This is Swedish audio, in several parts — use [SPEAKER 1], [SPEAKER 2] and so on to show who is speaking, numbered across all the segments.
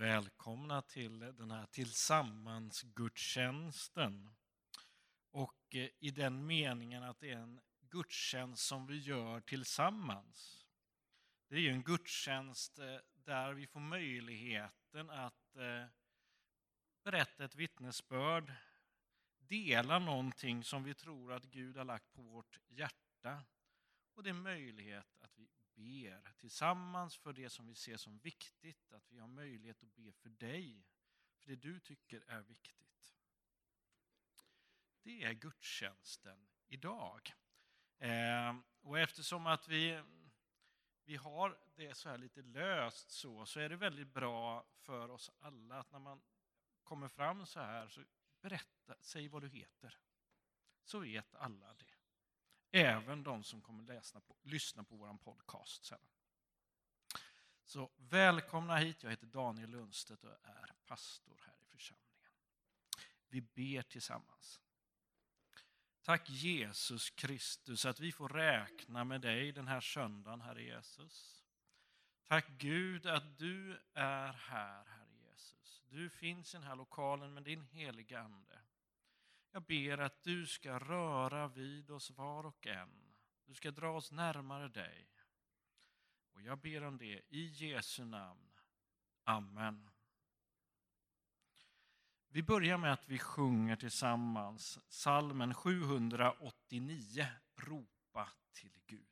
[SPEAKER 1] Välkomna till den här tillsammansgudstjänsten. Och eh, i den meningen att det är en gudstjänst som vi gör tillsammans. Det är ju en gudstjänst eh, där vi får möjligheten att eh, berätta ett vittnesbörd, dela någonting som vi tror att Gud har lagt på vårt hjärta. Och det är möjlighet att vi ber tillsammans för det som vi ser som viktigt, att vi har möjlighet att be för dig, för det du tycker är viktigt. Det är gudstjänsten idag. Eh, och eftersom att vi, vi har det så här lite löst så, så är det väldigt bra för oss alla att när man kommer fram så här, så berätta, säg vad du heter. Så vet alla det. Även de som kommer läsa på, lyssna på vår podcast sen. Så välkomna hit, jag heter Daniel Lundstedt och är pastor här i församlingen. Vi ber tillsammans. Tack Jesus Kristus att vi får räkna med dig den här söndagen, Herre Jesus. Tack Gud att du är här, Herre Jesus. Du finns i den här lokalen med din heliga Ande. Jag ber att du ska röra vid oss var och en. Du ska dra oss närmare dig. Och jag ber om det i Jesu namn. Amen. Vi börjar med att vi sjunger tillsammans salmen 789, Ropa till Gud.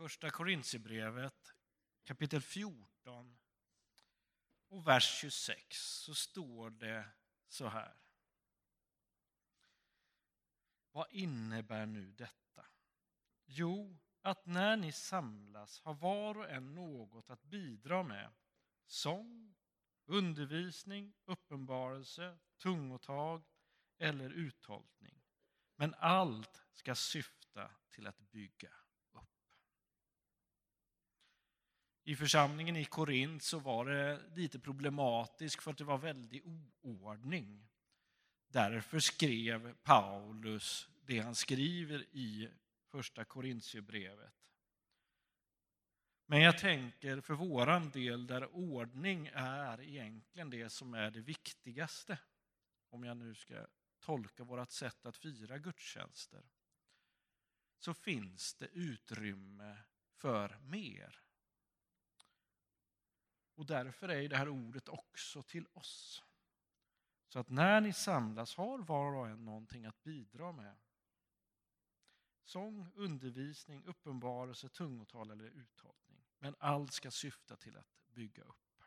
[SPEAKER 1] Första Korintierbrevet kapitel 14 och vers 26 så står det så här. Vad innebär nu detta? Jo, att när ni samlas har var och en något att bidra med. Sång, undervisning, uppenbarelse, tungotag eller uttolkning. Men allt ska syfta till att bygga upp. I församlingen i Korint så var det lite problematiskt för att det var väldigt oordning. Därför skrev Paulus det han skriver i första Korintierbrevet. Men jag tänker för våran del där ordning är egentligen det som är det viktigaste. Om jag nu ska tolka vårt sätt att fira gudstjänster. Så finns det utrymme för mer. Och därför är det här ordet också till oss. Så att när ni samlas har var och en någonting att bidra med. Sång, undervisning, uppenbarelse, tungotal eller uttolkning. Men allt ska syfta till att bygga upp.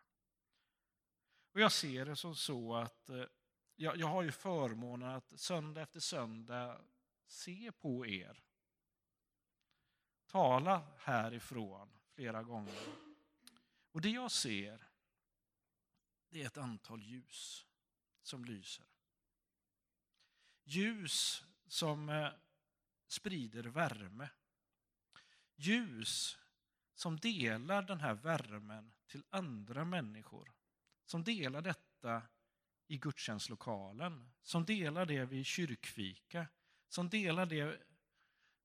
[SPEAKER 1] Och jag ser det som så att eh, jag, jag har ju förmånen att söndag efter söndag se på er. Tala härifrån flera gånger. Och det jag ser, det är ett antal ljus som lyser. Ljus som eh, sprider värme. Ljus som delar den här värmen till andra människor. Som delar detta i gudstjänstlokalen, som delar det vid kyrkfika, som delar det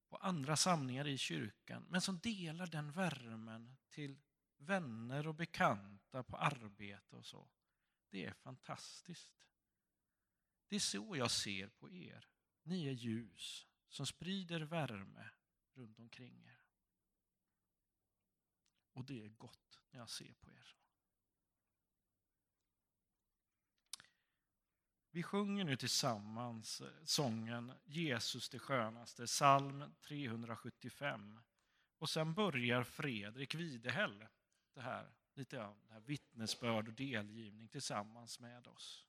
[SPEAKER 1] på andra samlingar i kyrkan, men som delar den värmen till vänner och bekanta på arbete och så. Det är fantastiskt. Det är så jag ser på er. Ni är ljus som sprider värme runt omkring er. Och det är gott när jag ser på er. Vi sjunger nu tillsammans eh, sången Jesus det skönaste, psalm 375. Och sen börjar Fredrik Videhäll det här, lite av det här vittnesbörd och delgivning tillsammans med oss.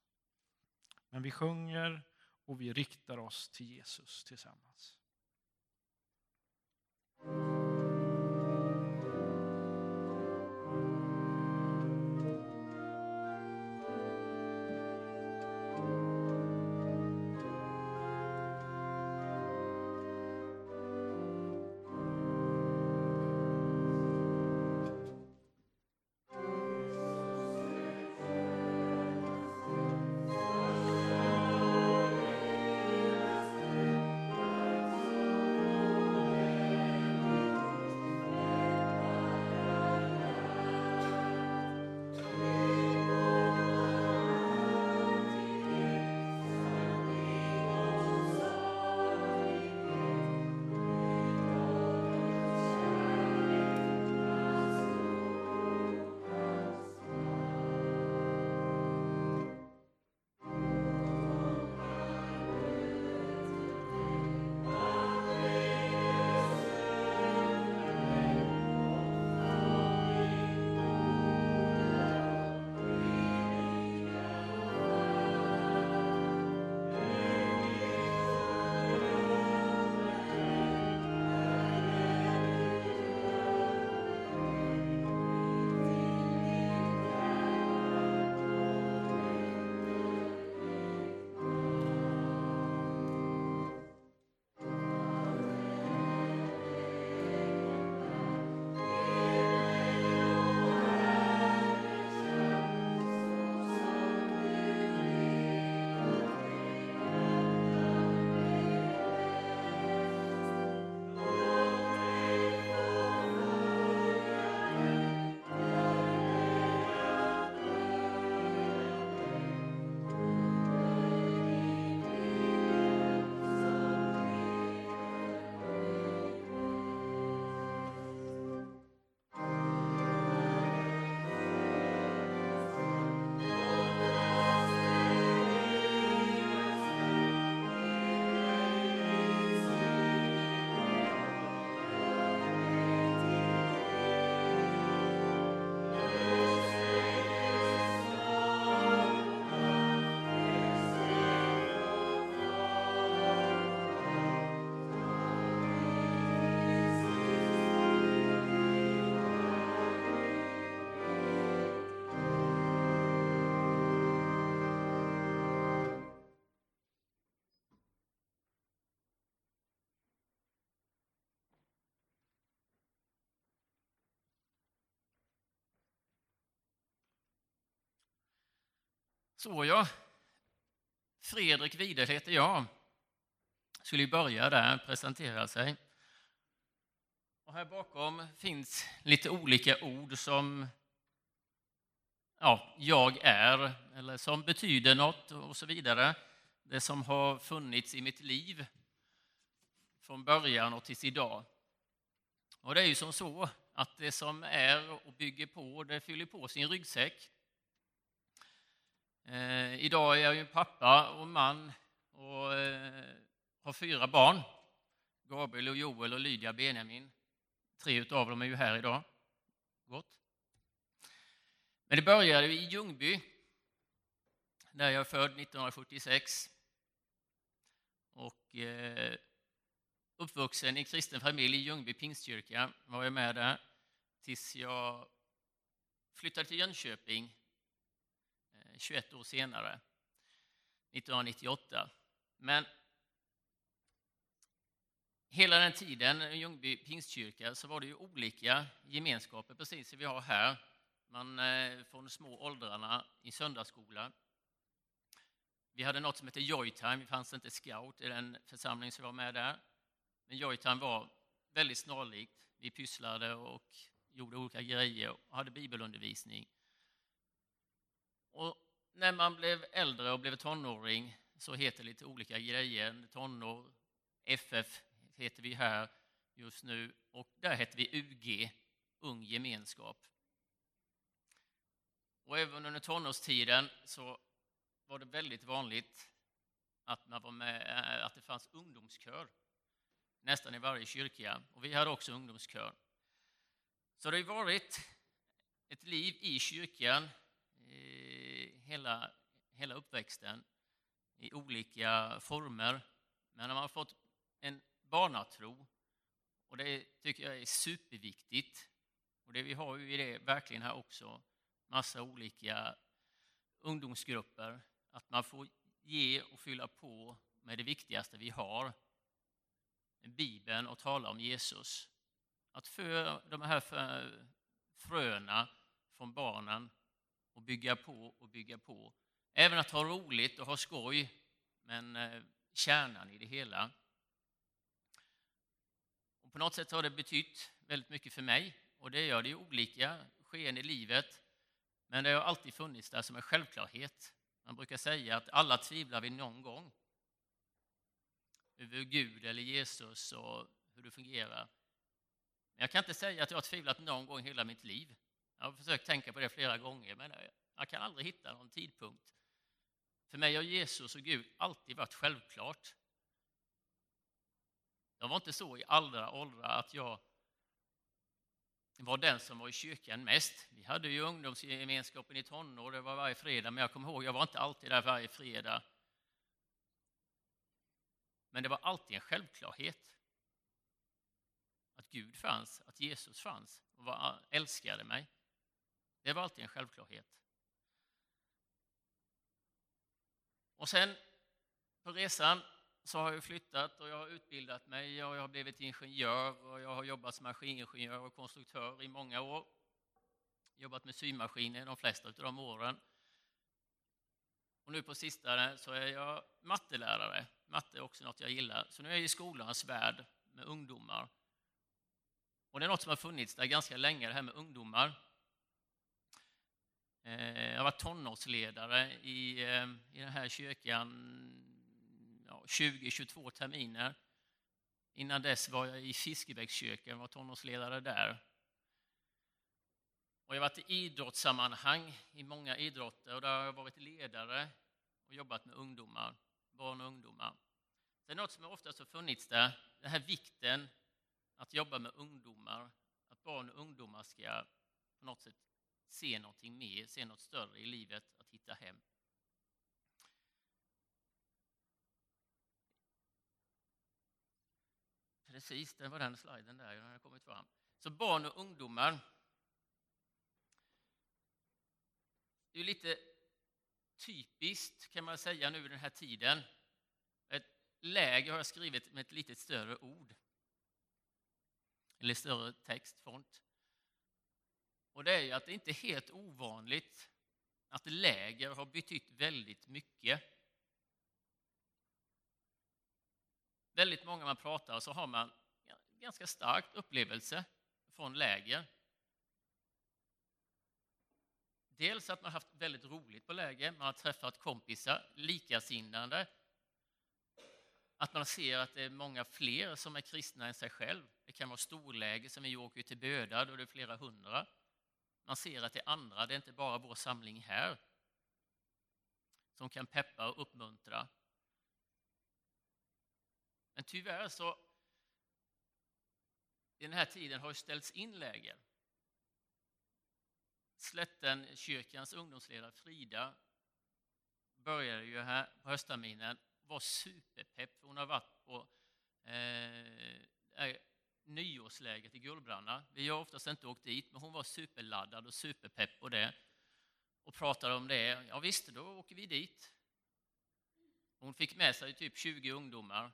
[SPEAKER 1] Men vi sjunger och vi riktar oss till Jesus tillsammans.
[SPEAKER 2] Så ja, Fredrik Wider heter jag. Skulle börja där, presentera sig. Och här bakom finns lite olika ord som ja, jag är, eller som betyder något och så vidare. Det som har funnits i mitt liv från början och tills idag. Och det är ju som så att det som är och bygger på, det fyller på sin ryggsäck. Eh, idag är jag ju pappa och man och eh, har fyra barn. Gabriel, och Joel och Lydia Benjamin. Tre av dem är ju här idag. Gott. Men det började i Ljungby, där jag är född 1976. Och eh, uppvuxen i kristen familj i Ljungby pingstkyrka var jag med där tills jag flyttade till Jönköping 21 år senare, 1998. Men hela den tiden i Ljungby pingstkyrka så var det ju olika gemenskaper, precis som vi har här. Man eh, från små åldrarna i söndagsskola. Vi hade något som hette Joytime, det fanns inte scout i den församling som var med där. Men Joytime var väldigt snarlikt. Vi pysslade och gjorde olika grejer och hade bibelundervisning. Och när man blev äldre och blev tonåring så heter det lite olika grejer. Tonår, FF heter vi här just nu och där heter vi UG, Ung gemenskap. Och även under tonårstiden så var det väldigt vanligt att, man var med, eh, att det fanns ungdomskör nästan i varje kyrka. Och vi hade också ungdomskör. Så det har varit ett liv i kyrkan hela, hela uppväxten i olika former. Men när man har fått en barnatro och det tycker jag är superviktigt. Och det, vi har ju det verkligen här också, massa olika ungdomsgrupper. Att man får ge och fylla på med det viktigaste vi har, Bibeln och tala om Jesus. Att för de här fröna från barnen och bygga på och bygga på. Även att ha roligt och ha skoj, men eh, kärnan i det hela. Och på något sätt har det betytt väldigt mycket för mig och det gör det i olika sken i livet. Men det har alltid funnits där som en självklarhet. Man brukar säga att alla tvivlar vi någon gång över Gud eller Jesus och hur det fungerar. Men jag kan inte säga att jag har tvivlat någon gång i hela mitt liv. Jag har försökt tänka på det flera gånger, men jag kan aldrig hitta någon tidpunkt. För mig har Jesus och Gud alltid varit självklart. Jag var inte så i alla åldrar att jag var den som var i kyrkan mest. Vi hade ju ungdomsgemenskapen i tonår, det var varje fredag, men jag kommer ihåg, jag var inte alltid där varje fredag. Men det var alltid en självklarhet. Att Gud fanns, att Jesus fanns och älskade mig. Det var alltid en självklarhet. Och sen på resan så har jag flyttat och jag har utbildat mig och jag har blivit ingenjör och jag har jobbat som maskiningenjör och konstruktör i många år. Jobbat med symaskiner de flesta av de åren. Och nu på sistone så är jag mattelärare. Matte är också något jag gillar. Så nu är jag i skolans värld med ungdomar. Och det är något som har funnits där ganska länge, det här med ungdomar. Eh, jag har varit tonårsledare i, eh, i den här kyrkan ja, 20-22 terminer. Innan dess var jag i Fiskebäckskyrkan och var tonårsledare där. Och jag har varit i idrottssammanhang i många idrotter och där har jag varit ledare och jobbat med ungdomar, barn och ungdomar. Det är något som oftast har funnits där, den här vikten att jobba med ungdomar, att barn och ungdomar ska på något sätt se någonting mer, se något större i livet, att hitta hem. Precis, det var den sliden där, den har kommit fram. Så barn och ungdomar. Det är lite typiskt kan man säga nu i den här tiden. Ett läge har jag skrivit med ett lite större ord. Eller större text, font. Och det är ju att det inte är helt ovanligt att läger har betytt väldigt mycket. Väldigt många man pratar så har man ganska starkt upplevelse från läger. Dels att man haft väldigt roligt på läger, man har träffat kompisar, likasinnade. Att man ser att det är många fler som är kristna än sig själv. Det kan vara storläger som vi åker till Böda, då det är flera hundra. Man ser att det är andra, det är inte bara vår samling här som kan peppa och uppmuntra. Men tyvärr så i den här tiden har ställts in läger. Slättenkyrkans ungdomsledare Frida började ju här på höstterminen, var superpepp. Hon har varit på eh, nyårsläget i Gullbranna. Vi har oftast inte åkt dit, men hon var superladdad och superpepp på det och pratade om det. Ja visst, då åker vi dit. Hon fick med sig typ 20 ungdomar.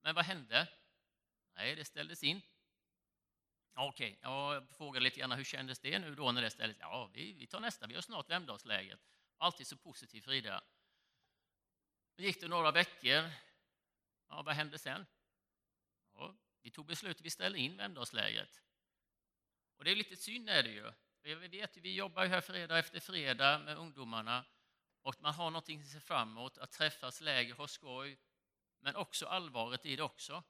[SPEAKER 2] Men vad hände? Nej, det ställdes in. Okej, okay. jag frågade lite grann hur kändes det nu då när det ställdes Ja, vi, vi tar nästa, vi har snart Vemdalsläget. Alltid så positiv Frida. Det gick det några veckor. Ja, vad hände sen? Vi tog beslutet, vi ställa in Vemdalslägret. Och det är lite synd är det ju. Vi vet vi jobbar ju här fredag efter fredag med ungdomarna och man har någonting att se fram emot, att träffas, läger, ha skoj, men också allvaret i det också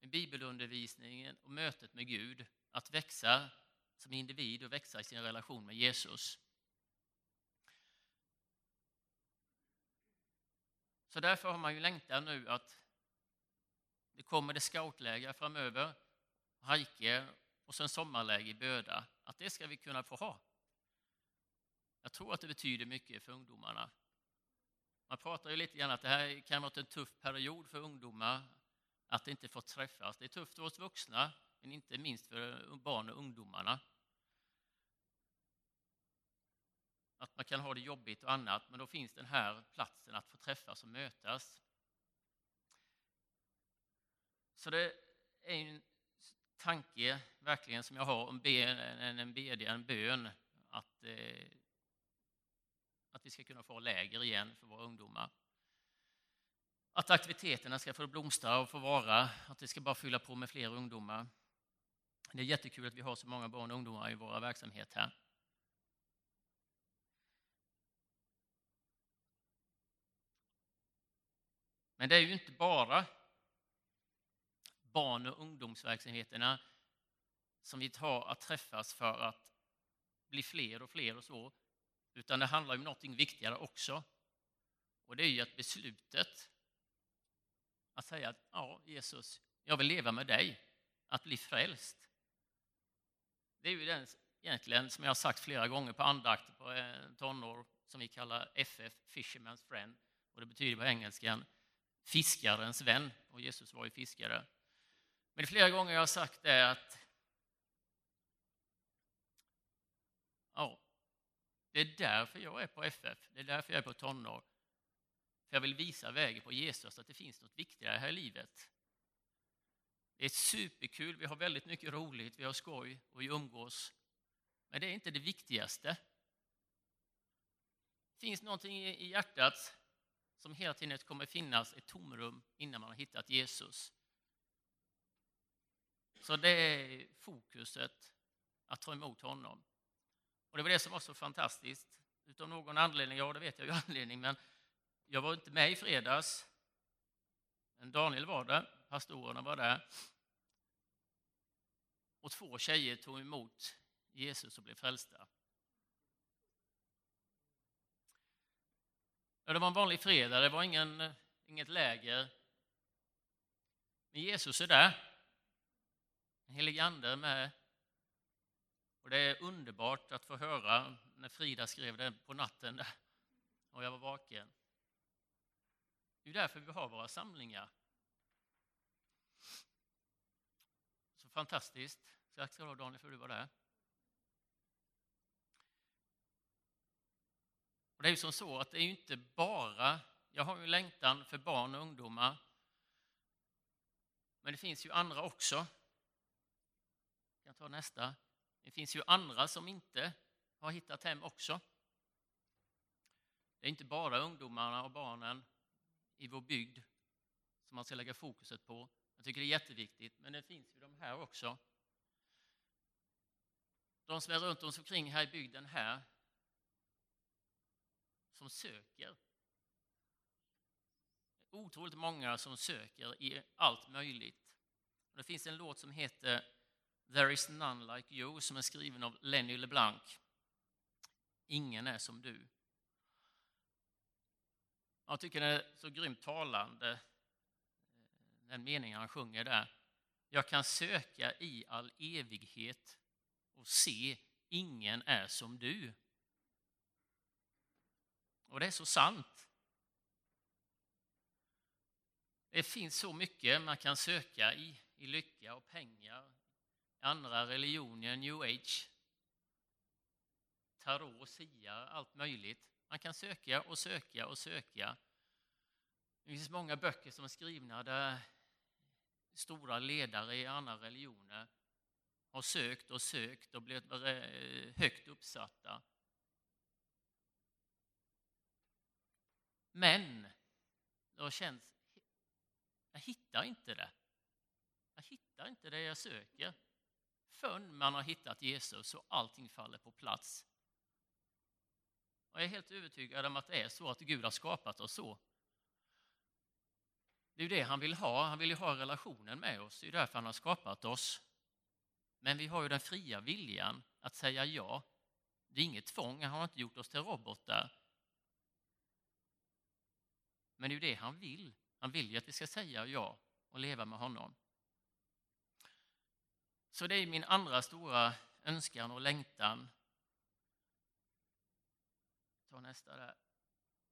[SPEAKER 2] med bibelundervisningen och mötet med Gud, att växa som individ och växa i sin relation med Jesus. Så därför har man ju längtan nu att det kommer det scoutläger framöver, hajker och sen sommarläger i Böda, att det ska vi kunna få ha. Jag tror att det betyder mycket för ungdomarna. Man pratar ju lite grann att det här kan vara en tuff period för ungdomar att inte få träffas. Det är tufft för oss vuxna, men inte minst för barn och ungdomarna. Att man kan ha det jobbigt och annat, men då finns den här platsen att få träffas och mötas. Så det är en tanke verkligen som jag har om en, en bedjan, en bön, att, eh, att vi ska kunna få läger igen för våra ungdomar. Att aktiviteterna ska få blomstra och få vara, att det ska bara fylla på med fler ungdomar. Det är jättekul att vi har så många barn och ungdomar i våra verksamhet här. Men det är ju inte bara barn och ungdomsverksamheterna som vi tar att träffas för att bli fler och fler och så, utan det handlar om något viktigare också. Och det är ju att beslutet att säga att ja, Jesus, jag vill leva med dig, att bli frälst. Det är ju den egentligen, som jag har sagt flera gånger på andakter på eh, tonår, som vi kallar FF, Fisherman's Friend, och det betyder på engelskan fiskarens vän, och Jesus var ju fiskare. Men flera gånger jag har sagt det att ja, det är därför jag är på FF, det är därför jag är på tonår. För jag vill visa vägen på Jesus, att det finns något viktigare här i livet. Det är superkul, vi har väldigt mycket roligt, vi har skoj och vi umgås. Men det är inte det viktigaste. Det finns någonting i hjärtat som hela tiden kommer finnas ett tomrum innan man har hittat Jesus. Så det är fokuset att ta emot honom. Och det var det som var så fantastiskt. Utav någon anledning, ja det vet jag ju anledning, men jag var inte med i fredags, men Daniel var där, pastorerna var där. Och två tjejer tog emot Jesus och blev frälsta. Det var en vanlig fredag, det var ingen, inget läger. Men Jesus är där helig helige Ande är med. Och det är underbart att få höra när Frida skrev det på natten och jag var vaken. Det är därför vi har våra samlingar. Så fantastiskt. Tack ska du ha Daniel för att du var där. Och det är ju som så att det är ju inte bara, jag har ju längtan för barn och ungdomar, men det finns ju andra också. Kan ta nästa. Det finns ju andra som inte har hittat hem också. Det är inte bara ungdomarna och barnen i vår bygd som man ska lägga fokuset på. Jag tycker det är jätteviktigt, men det finns ju de här också. De som är runt omkring här i bygden här, som söker. Otroligt många som söker i allt möjligt. Det finns en låt som heter There is none like you som är skriven av Lenny LeBlanc. Ingen är som du. Jag tycker det är så grymt talande, eh, den meningen han sjunger där. Jag kan söka i all evighet och se, ingen är som du. Och det är så sant. Det finns så mycket man kan söka i, i lycka och pengar, andra religioner, new age, tarot, sia, allt möjligt. Man kan söka och söka och söka. Det finns många böcker som är skrivna där stora ledare i andra religioner har sökt och sökt och blivit eh, högt uppsatta. Men det har känts, jag hittar inte det. Jag hittar inte det jag söker. Förrän man har hittat Jesus och allting faller på plats. Och jag är helt övertygad om att det är så att Gud har skapat oss så. Det är ju det han vill ha. Han vill ju ha relationen med oss. Det är därför han har skapat oss. Men vi har ju den fria viljan att säga ja. Det är inget tvång, han har inte gjort oss till robotar. Men det är ju det han vill. Han vill ju att vi ska säga ja och leva med honom. Så det är min andra stora önskan och längtan. Ta nästa där.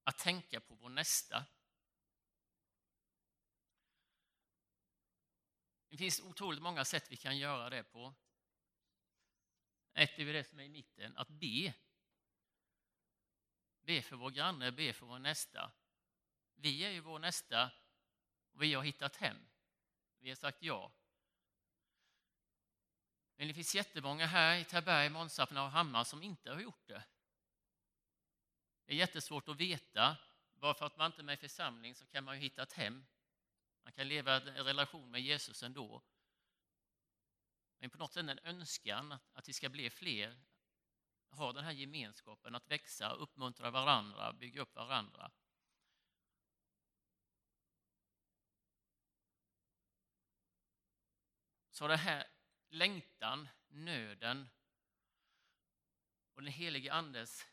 [SPEAKER 2] Att tänka på vår nästa. Det finns otroligt många sätt vi kan göra det på. Ett är det som är i mitten, att be. Be för vår granne, be för vår nästa. Vi är ju vår nästa och vi har hittat hem. Vi har sagt ja. Men det finns jättemånga här i Taberg, Månsarpen och Hammar som inte har gjort det. Det är jättesvårt att veta. Bara för att man inte är med i församling så kan man ju hitta ett hem. Man kan leva en relation med Jesus ändå. Men på något sätt en önskan att, att vi ska bli fler, ha den här gemenskapen, att växa, uppmuntra varandra, bygga upp varandra. Så det här längtan, nöden och den helige Andes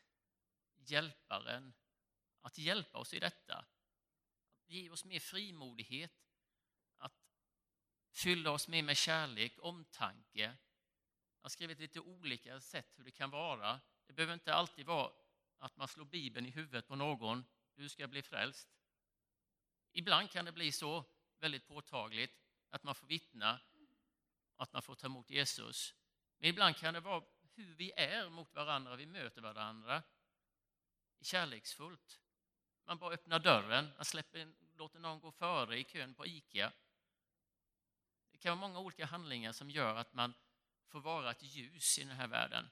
[SPEAKER 2] hjälparen att hjälpa oss i detta. Att ge oss mer frimodighet, att fylla oss mer med kärlek, omtanke. Jag har skrivit lite olika sätt hur det kan vara. Det behöver inte alltid vara att man slår Bibeln i huvudet på någon, du ska bli frälst. Ibland kan det bli så väldigt påtagligt att man får vittna att man får ta emot Jesus. Men ibland kan det vara hur vi är mot varandra, vi möter varandra kärleksfullt. Man bara öppnar dörren, man släpper, låter någon gå före i kön på ICA. Det kan vara många olika handlingar som gör att man får vara ett ljus i den här världen.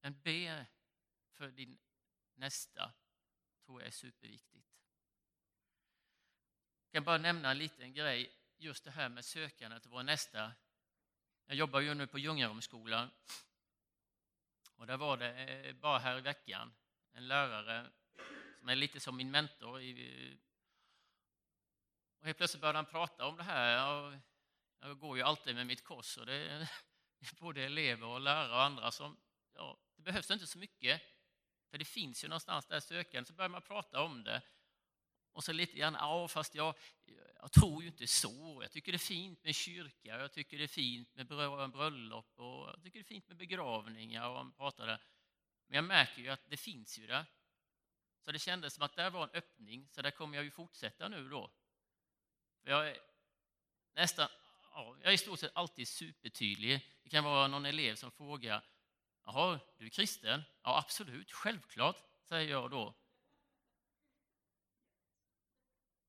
[SPEAKER 2] Men be för din nästa tror jag är superviktigt. Jag kan bara nämna en liten grej, just det här med sökandet till vår nästa. Jag jobbar ju nu på Ljungarumsskolan och där var det eh, bara här i veckan en lärare som är lite som min mentor. Och helt plötsligt började han prata om det här. Jag går ju alltid med mitt kors och det är både elever och lärare och andra som, ja, det behövs inte så mycket. För det finns ju någonstans där sökande, så börjar man prata om det. Och så lite grann, ja fast jag, jag tror ju inte så. Jag tycker det är fint med kyrka, jag tycker det är fint med bröllop och jag tycker det är fint med begravningar. Och man pratade. Men jag märker ju att det finns ju där. Så det kändes som att där var en öppning, så där kommer jag ju fortsätta nu då. För jag är nästan, ja, jag är i stort sett alltid supertydlig. Det kan vara någon elev som frågar, jaha, du är kristen? Ja, absolut, självklart, säger jag då.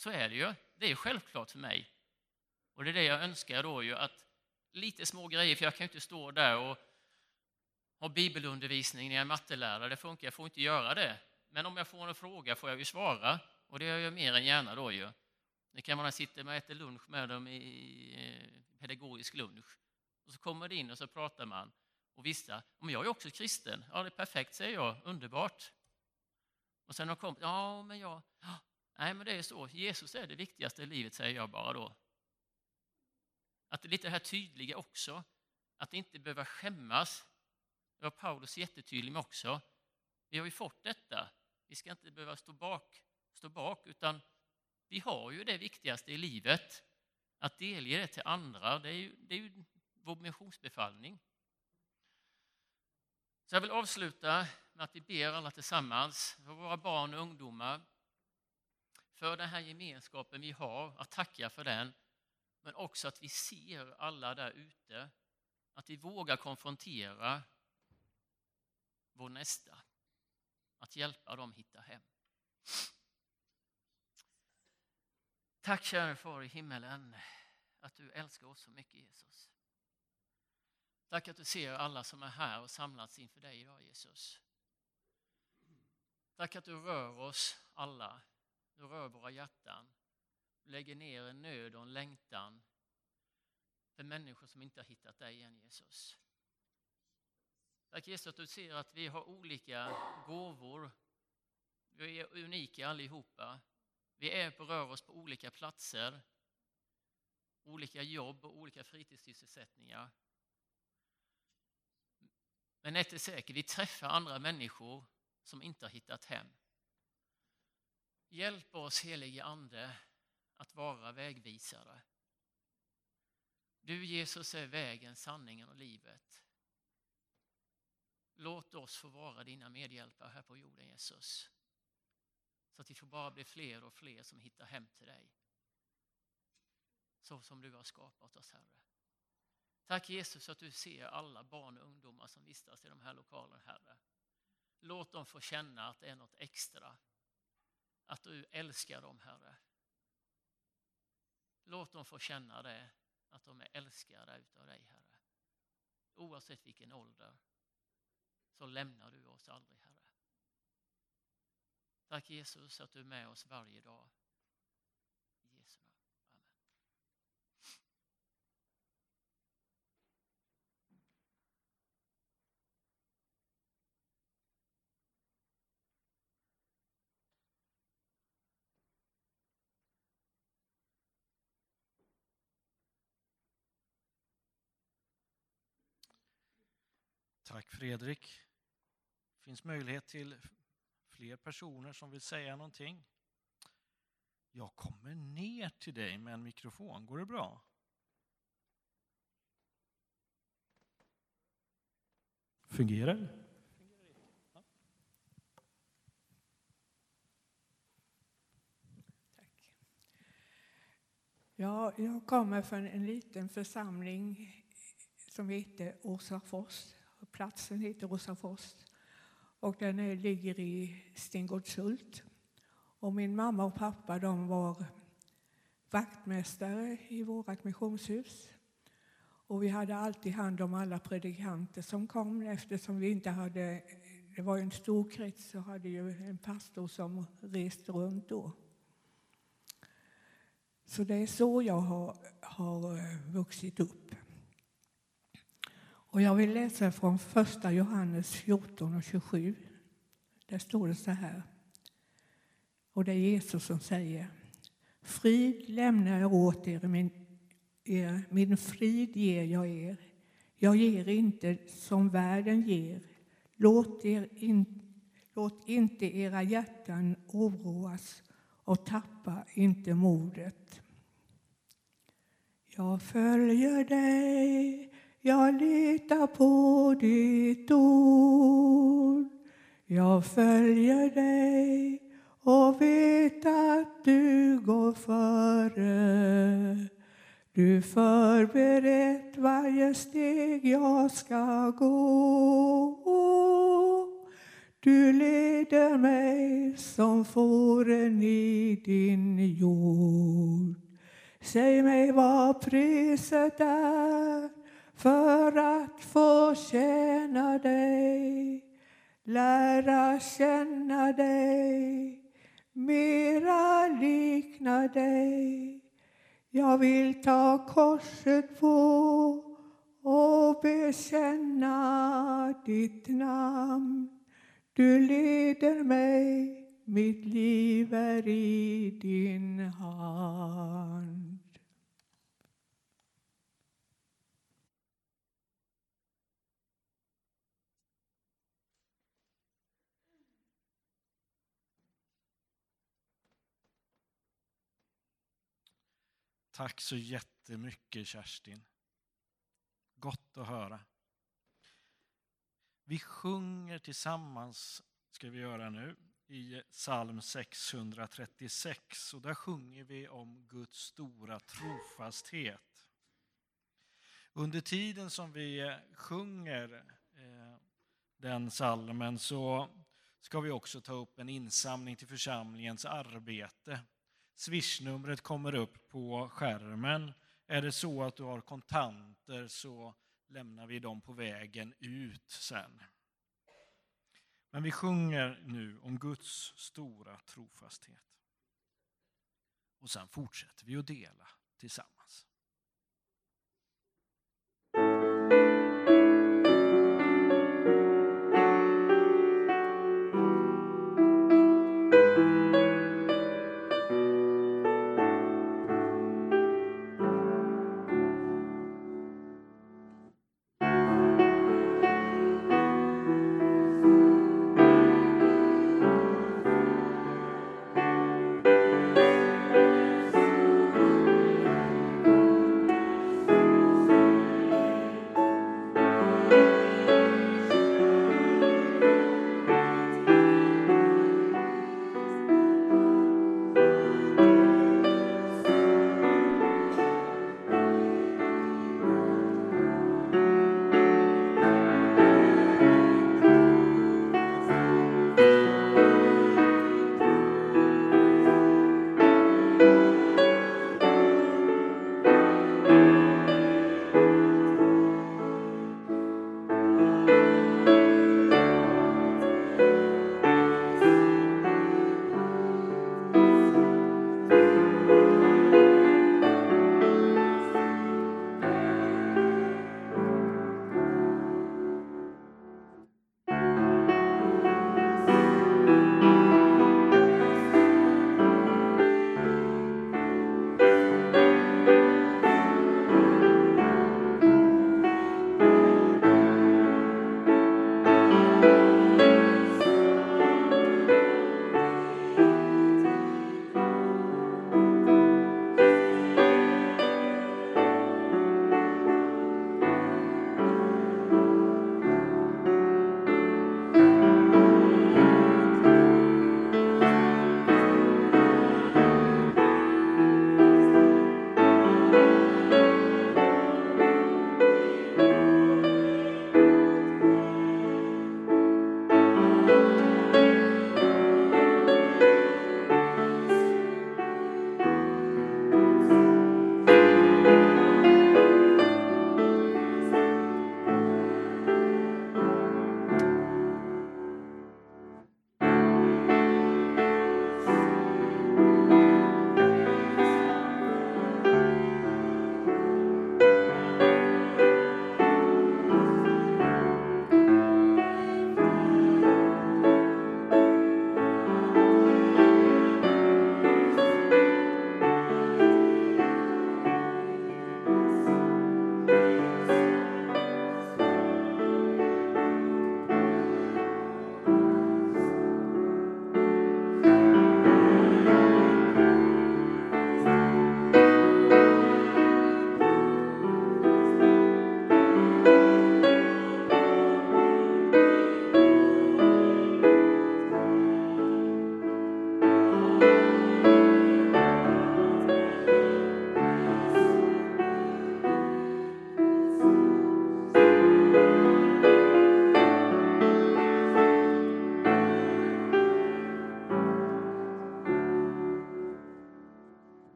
[SPEAKER 2] Så är det ju. Det är självklart för mig. Och det är det jag önskar då ju att lite små grejer, för jag kan ju inte stå där och ha bibelundervisning när jag är mattelärare. Det funkar, jag får inte göra det. Men om jag får en fråga får jag ju svara och det gör jag mer än gärna då ju. Det kan vara sitta och äta lunch med dem i pedagogisk lunch. Och så kommer det in och så pratar man. Och vissa, men jag är också kristen. Ja, det är perfekt, säger jag. Underbart. Och sen har de kommit, ja, men jag... Nej, men det är så. Jesus är det viktigaste i livet, säger jag bara då. Att det är lite det här tydliga också. Att inte behöva skämmas. Det var Paulus jättetydlig med också. Vi har ju fått detta. Vi ska inte behöva stå bak, stå bak utan vi har ju det viktigaste i livet. Att delge det till andra, det är ju, det är ju vår missionsbefallning. Så jag vill avsluta med att vi ber alla tillsammans, för våra barn och ungdomar, för den här gemenskapen vi har, att tacka för den, men också att vi ser alla där ute, att vi vågar konfrontera vår nästa, att hjälpa dem hitta hem. Tack kära Far i himmelen att du älskar oss så mycket Jesus. Tack att du ser alla som är här och samlats inför dig idag Jesus. Tack att du rör oss alla. Du rör våra hjärtan. Lägger ner en nöd och en längtan för människor som inte har hittat dig än Jesus. Tack Jesus att du ser att vi har olika gåvor. Vi är unika allihopa. Vi är på rör oss på olika platser, olika jobb och olika fritidssysselsättningar. Men ett är säkert, vi träffar andra människor som inte har hittat hem. Hjälp oss helige Ande att vara vägvisare. Du Jesus är vägen, sanningen och livet. Låt oss få vara dina medhjälpare här på jorden Jesus. Så att vi får bara bli fler och fler som hittar hem till dig. Så som du har skapat oss Herre. Tack Jesus att du ser alla barn och ungdomar som vistas i de här lokalerna Herre. Låt dem få känna att det är något extra. Att du älskar dem Herre. Låt dem få känna det, att de är älskade utav dig Herre. Oavsett vilken ålder så lämnar du oss aldrig Herre. Tack Jesus att du är med oss varje dag.
[SPEAKER 1] Tack Fredrik. Det finns möjlighet till fler personer som vill säga någonting. Jag kommer ner till dig med en mikrofon. Går det bra? Fungerar det?
[SPEAKER 3] Ja, jag kommer från en liten församling som heter Åsafors. Platsen heter Rosafors Och den är, ligger i Stengårdshult. Och min mamma och pappa de var vaktmästare i vårt missionshus. Och vi hade alltid hand om alla predikanter som kom eftersom vi inte hade, det var en stor krets så hade ju en pastor som reste runt då. Så det är så jag har, har eh, vuxit upp. Och jag vill läsa från första Johannes 14 och 27. Där står det så här. Och det är Jesus som säger. Frid lämnar jag åt er, min, er, min frid ger jag er. Jag ger inte som världen ger. Låt, er in, låt inte era hjärtan oroas och tappa inte modet. Jag följer dig jag litar på ditt ord. Jag följer dig och vet att du går före. Du förberett varje steg jag ska gå. Du leder mig som fåren i din jord. Säg mig vad priset är för att få tjäna dig lära känna dig, mera likna dig. Jag vill ta korset på och bekänna ditt namn. Du leder mig, mitt liv är i din hand.
[SPEAKER 1] Tack så jättemycket Kerstin. Gott att höra. Vi sjunger tillsammans, ska vi göra nu, i psalm 636. Och där sjunger vi om Guds stora trofasthet. Under tiden som vi eh, sjunger eh, den salmen så ska vi också ta upp en insamling till församlingens arbete. Swishnumret kommer upp på skärmen. Är det så att du har kontanter så lämnar vi dem på vägen ut sen. Men vi sjunger nu om Guds stora trofasthet. Och sen fortsätter vi att dela tillsammans.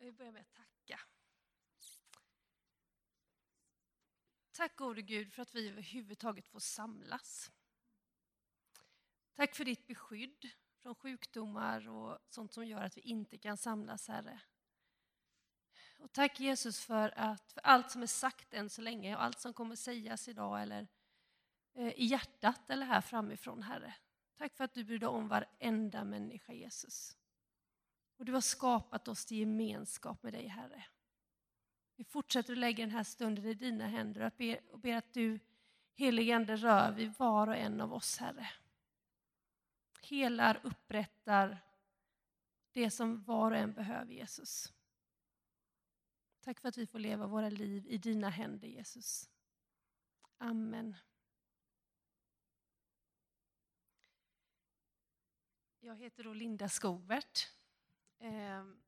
[SPEAKER 4] Jag vill börja med att tacka. Tack gode Gud för att vi överhuvudtaget får samlas. Tack för ditt beskydd från sjukdomar och sånt som gör att vi inte kan samlas, Herre. Och tack Jesus för, att, för allt som är sagt än så länge och allt som kommer sägas idag eller eh, i hjärtat eller här framifrån, Herre. Tack för att du bryr dig om varenda människa, Jesus. Och du har skapat oss till gemenskap med dig, Herre. Vi fortsätter att lägga den här stunden i dina händer och ber, och ber att du, helige Ande, rör vid var och en av oss, Herre. Helar, upprättar det som var och en behöver, Jesus. Tack för att vi får leva våra liv i dina händer, Jesus. Amen. Jag heter då Linda Skobert. Ehm,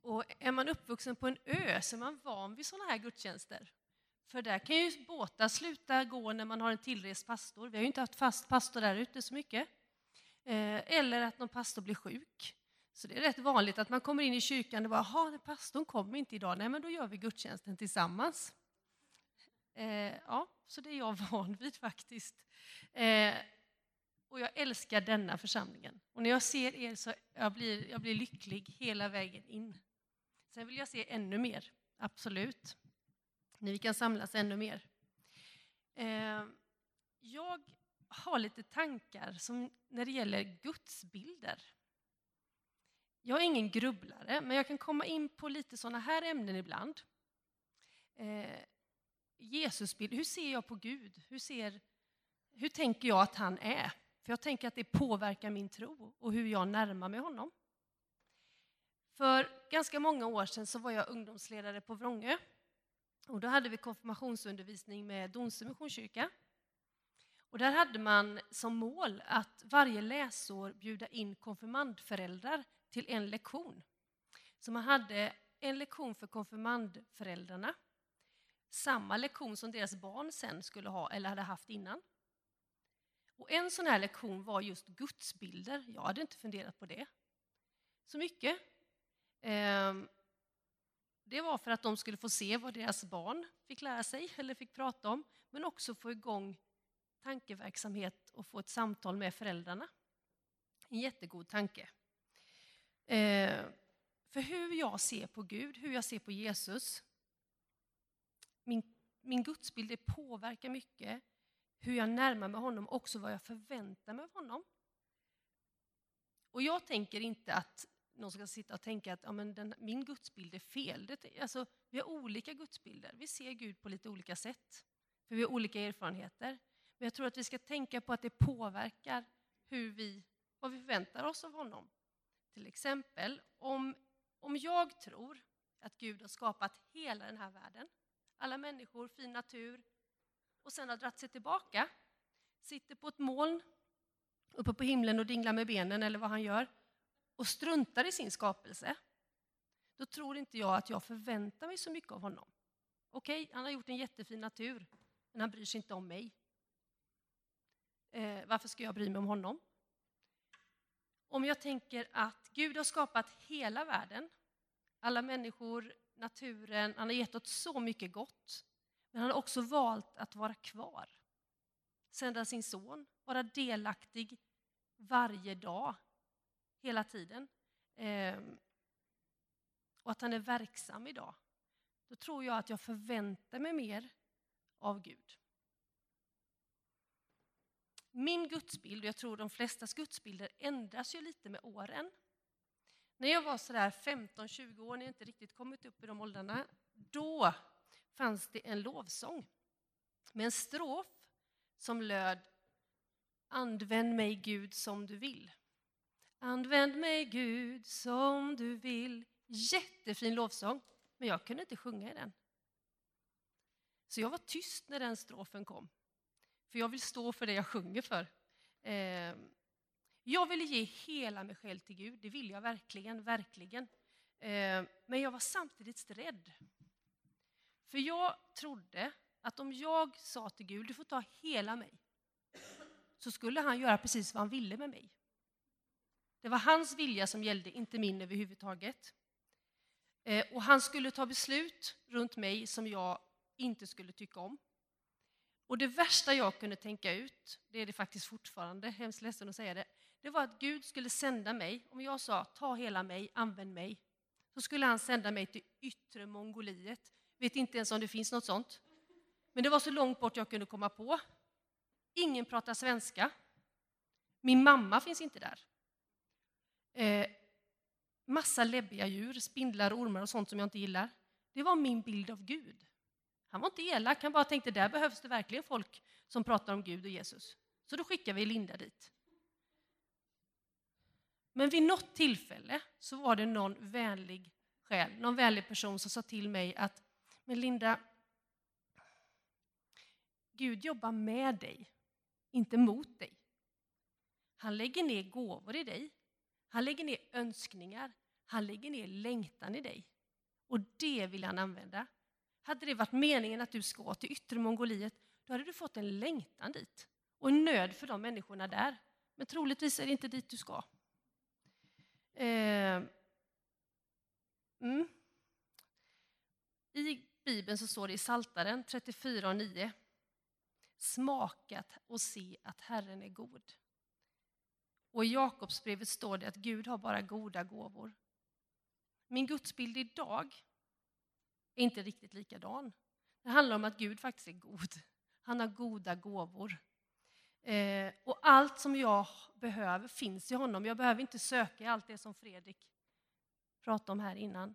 [SPEAKER 4] och är man uppvuxen på en ö så är man van vid sådana här gudstjänster. För där kan ju båtar sluta gå när man har en tillrest pastor. Vi har ju inte haft fast pastor där ute så mycket. Ehm, eller att någon pastor blir sjuk. Så det är rätt vanligt att man kommer in i kyrkan och bara, jaha, pastorn kommer inte idag. Nej, men då gör vi gudstjänsten tillsammans. Eh, ja, så det är jag van vid faktiskt. Ehm, och jag älskar denna församlingen. Och när jag ser er så jag blir jag blir lycklig hela vägen in. Sen vill jag se ännu mer, absolut. När vi kan samlas ännu mer. Eh, jag har lite tankar som när det gäller gudsbilder. Jag är ingen grubblare, men jag kan komma in på lite sådana här ämnen ibland. Eh, Jesusbild, hur ser jag på Gud? Hur, ser, hur tänker jag att han är? För jag tänker att det påverkar min tro och hur jag närmar mig honom. För ganska många år sedan så var jag ungdomsledare på Vrångö. Och då hade vi konfirmationsundervisning med Donsö Missionskyrka. Och där hade man som mål att varje läsår bjuda in konfirmandföräldrar till en lektion. Så man hade en lektion för konfirmandföräldrarna, samma lektion som deras barn sen skulle ha eller hade haft innan. Och en sån här lektion var just gudsbilder. Jag hade inte funderat på det så mycket. Ehm, det var för att de skulle få se vad deras barn fick lära sig eller fick prata om, men också få igång tankeverksamhet och få ett samtal med föräldrarna. En jättegod tanke. Ehm, för hur jag ser på Gud, hur jag ser på Jesus, min, min gudsbild det påverkar mycket hur jag närmar mig honom, också vad jag förväntar mig av honom. Och jag tänker inte att någon ska sitta och tänka att ja, men den, min gudsbild är fel. Det, alltså, vi har olika gudsbilder. Vi ser Gud på lite olika sätt, för vi har olika erfarenheter. Men jag tror att vi ska tänka på att det påverkar hur vi, vad vi förväntar oss av honom. Till exempel, om, om jag tror att Gud har skapat hela den här världen, alla människor, fin natur, och sen har dragit sig tillbaka, sitter på ett moln uppe på himlen och dinglar med benen eller vad han gör och struntar i sin skapelse, då tror inte jag att jag förväntar mig så mycket av honom. Okej, okay, han har gjort en jättefin natur, men han bryr sig inte om mig. Eh, varför ska jag bry mig om honom? Om jag tänker att Gud har skapat hela världen, alla människor, naturen, han har gett oss så mycket gott. Men han har också valt att vara kvar, sända sin son, vara delaktig varje dag, hela tiden. Ehm, och att han är verksam idag. Då tror jag att jag förväntar mig mer av Gud. Min gudsbild, och jag tror de flestas gudsbilder, ändras ju lite med åren. När jag var sådär 15-20 år, när jag inte riktigt kommit upp i de åldrarna, då fanns det en lovsång med en strof som löd Använd mig Gud som du vill. Använd mig Gud som du vill. Jättefin lovsång, men jag kunde inte sjunga i den. Så jag var tyst när den strofen kom. För jag vill stå för det jag sjunger för. Ehm, jag ville ge hela mig själv till Gud, det vill jag verkligen, verkligen. Ehm, men jag var samtidigt rädd. För jag trodde att om jag sa till Gud, du får ta hela mig, så skulle han göra precis vad han ville med mig. Det var hans vilja som gällde, inte min överhuvudtaget. Eh, och han skulle ta beslut runt mig som jag inte skulle tycka om. Och det värsta jag kunde tänka ut, det är det faktiskt fortfarande, hemskt ledsen att säga det, det var att Gud skulle sända mig, om jag sa ta hela mig, använd mig, så skulle han sända mig till yttre Mongoliet. Vet inte ens om det finns något sånt. Men det var så långt bort jag kunde komma på. Ingen pratar svenska. Min mamma finns inte där. Eh, massa läbbiga djur, spindlar, ormar och sånt som jag inte gillar. Det var min bild av Gud. Han var inte elak, han bara tänkte där behövs det verkligen folk som pratar om Gud och Jesus. Så då skickar vi Linda dit. Men vid något tillfälle så var det någon vänlig själ, någon vänlig person som sa till mig att men Linda, Gud jobbar med dig, inte mot dig. Han lägger ner gåvor i dig. Han lägger ner önskningar. Han lägger ner längtan i dig. Och det vill han använda. Hade det varit meningen att du ska till yttre Mongoliet, då hade du fått en längtan dit och en nöd för de människorna där. Men troligtvis är det inte dit du ska. Eh, mm. I Bibeln så står det i Saltaren 34 och 9. Smakat och se att Herren är god. Och i Jakobsbrevet står det att Gud har bara goda gåvor. Min gudsbild idag är inte riktigt likadan. Det handlar om att Gud faktiskt är god. Han har goda gåvor. Eh, och allt som jag behöver finns i honom. Jag behöver inte söka i allt det som Fredrik pratade om här innan.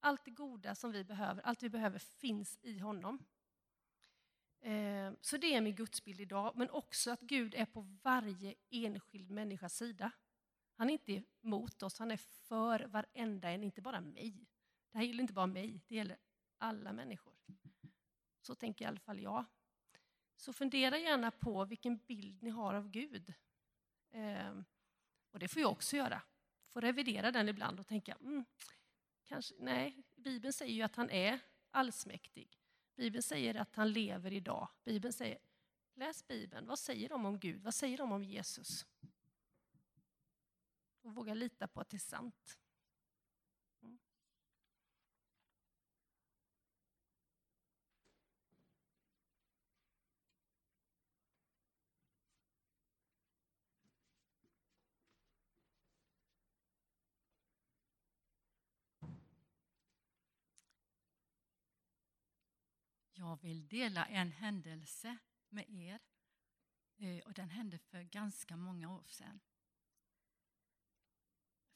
[SPEAKER 4] Allt det goda som vi behöver, allt vi behöver finns i honom. Eh, så det är min gudsbild idag, men också att Gud är på varje enskild människas sida. Han är inte emot oss, han är för varenda en, inte bara mig. Det här gäller inte bara mig, det gäller alla människor. Så tänker i alla fall jag. Så fundera gärna på vilken bild ni har av Gud. Eh, och det får jag också göra. Får revidera den ibland och tänka, mm, kanske, nej, Bibeln säger ju att han är allsmäktig. Bibeln säger att han lever idag. Bibeln säger, läs Bibeln, vad säger de om Gud? Vad säger de om Jesus? Och våga lita på att det är sant.
[SPEAKER 5] Jag vill dela en händelse med er. Eh, och den hände för ganska många år sedan.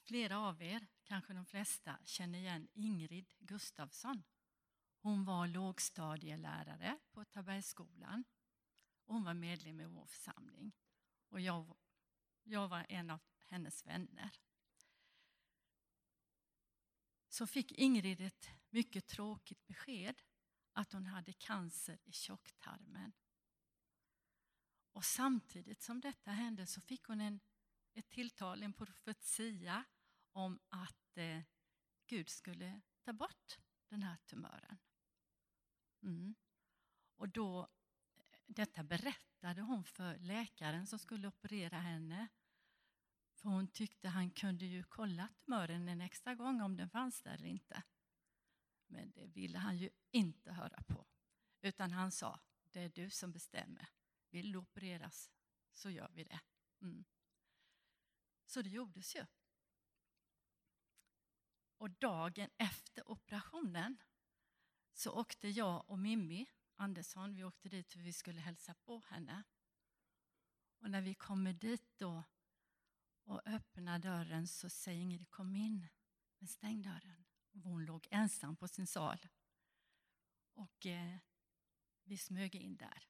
[SPEAKER 5] Flera av er, kanske de flesta, känner igen Ingrid Gustafsson. Hon var lågstadielärare på Tabergsskolan. Hon var medlem i vår församling. Och jag, jag var en av hennes vänner. Så fick Ingrid ett mycket tråkigt besked att hon hade cancer i tjocktarmen. Och samtidigt som detta hände så fick hon en, ett tilltal, en profetia om att eh, Gud skulle ta bort den här tumören. Mm. Och då, eh, detta berättade hon för läkaren som skulle operera henne. För hon tyckte han kunde ju kolla tumören en extra gång om den fanns där eller inte. Men det ville han ju inte höra på. Utan han sa, det är du som bestämmer. Vill du opereras så gör vi det. Mm. Så det gjordes ju. Och dagen efter operationen så åkte jag och Mimmi Andersson, vi åkte dit för vi skulle hälsa på henne. Och när vi kommer dit då och öppnar dörren så säger Ingrid kom in, men stäng dörren. Hon låg ensam på sin sal. Och eh, vi smög in där.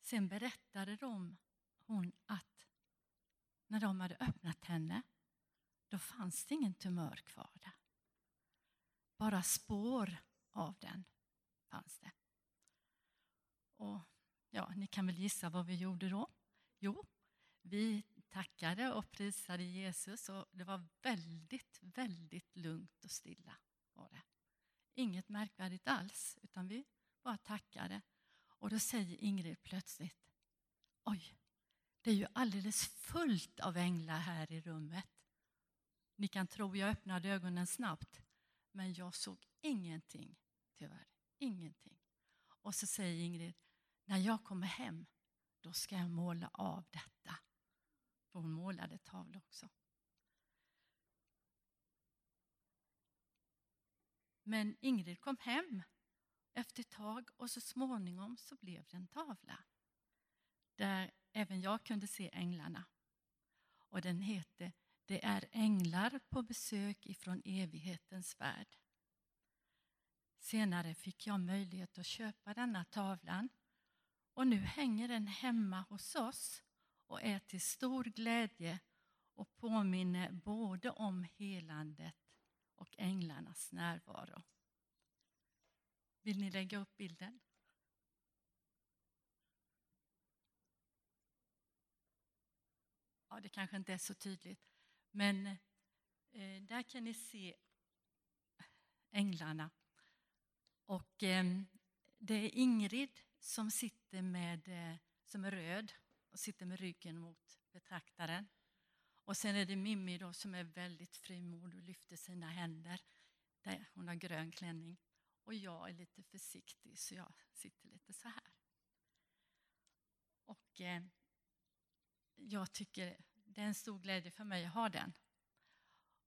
[SPEAKER 5] Sen berättade de, hon att när de hade öppnat henne, då fanns det ingen tumör kvar där. Bara spår av den fanns det. Och ja, ni kan väl gissa vad vi gjorde då? Jo, vi tackade och prisade Jesus och det var väldigt, väldigt lugnt och stilla. Var det. Inget märkvärdigt alls, utan vi bara tackade. Och då säger Ingrid plötsligt, oj, det är ju alldeles fullt av änglar här i rummet. Ni kan tro jag öppnade ögonen snabbt, Men jag såg ingenting, tyvärr. Ingenting. Och så säger Ingrid, när jag kommer hem, då ska jag måla av detta. För hon målade tavlor också. Men Ingrid kom hem efter ett tag och så småningom så blev det en tavla där även jag kunde se änglarna. Och den heter Det är änglar på besök ifrån evighetens värld. Senare fick jag möjlighet att köpa denna tavlan och nu hänger den hemma hos oss och är till stor glädje och påminner både om helandet och änglarnas närvaro. Vill ni lägga upp bilden? Ja, det kanske inte är så tydligt, men eh, där kan ni se änglarna. Och eh, det är Ingrid som sitter med, eh, som är röd och sitter med ryggen mot betraktaren. Och sen är det Mimmi då som är väldigt frimodig och lyfter sina händer. Där hon har grön klänning. Och jag är lite försiktig så jag sitter lite så här. Och eh, jag tycker det är en stor glädje för mig att ha den.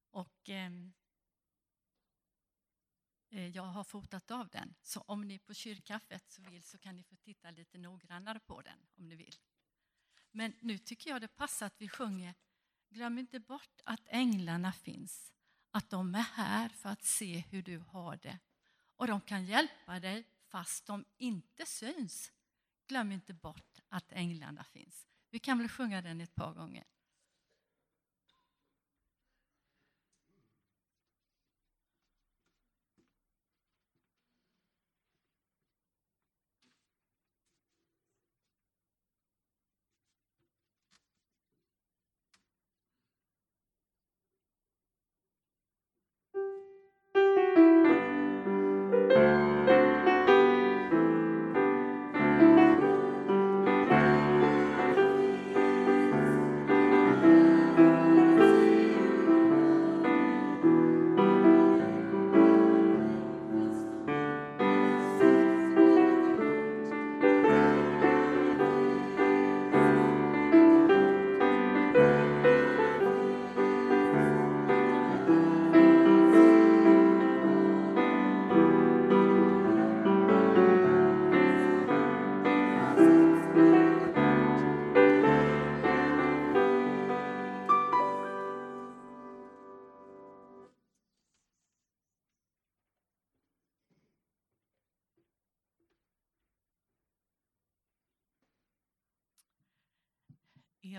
[SPEAKER 5] Och ehm, eh, jag har fotat av den. Så om ni på kyrkkaffet så vill så kan ni få titta lite noggrannare på den om ni vill. Men nu tycker jag det passar att vi sjunger Glöm inte bort att änglarna finns, att de är här för att se hur du har det. Och de kan hjälpa dig fast de inte syns. Glöm inte bort att änglarna finns. Vi kan väl sjunga den ett par gånger.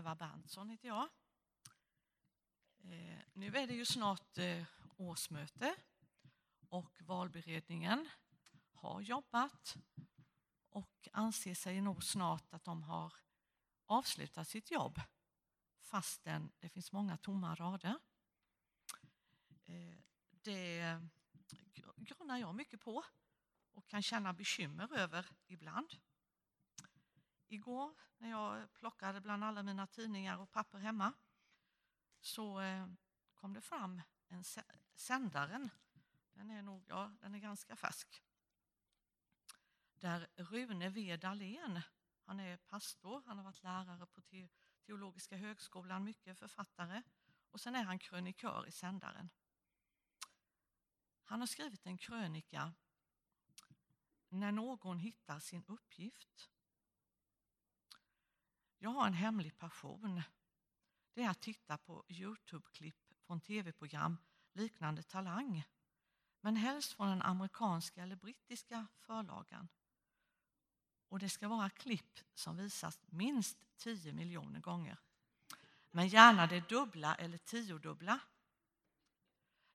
[SPEAKER 6] Eva Berntsson heter jag. Eh, nu är det ju snart eh, årsmöte och valberedningen har jobbat och anser sig nog snart att de har avslutat sitt jobb fastän det finns många tomma rader. Eh, det grunnar jag mycket på och kan känna bekymmer över ibland. Igår när jag plockade bland alla mina tidningar och papper hemma så eh, kom det fram en sändaren. Den är, nog, ja, den är ganska färsk. Där Rune V Dahlén, han är pastor, han har varit lärare på Teologiska högskolan, mycket författare och sen är han krönikör i sändaren. Han har skrivit en krönika När någon hittar sin uppgift. Jag har en hemlig passion. Det är att titta på Youtube-klipp från tv-program liknande Talang. Men helst från den amerikanska eller brittiska förlagan. Och det ska vara klipp som visas minst 10 miljoner gånger. Men gärna det dubbla eller tiodubbla.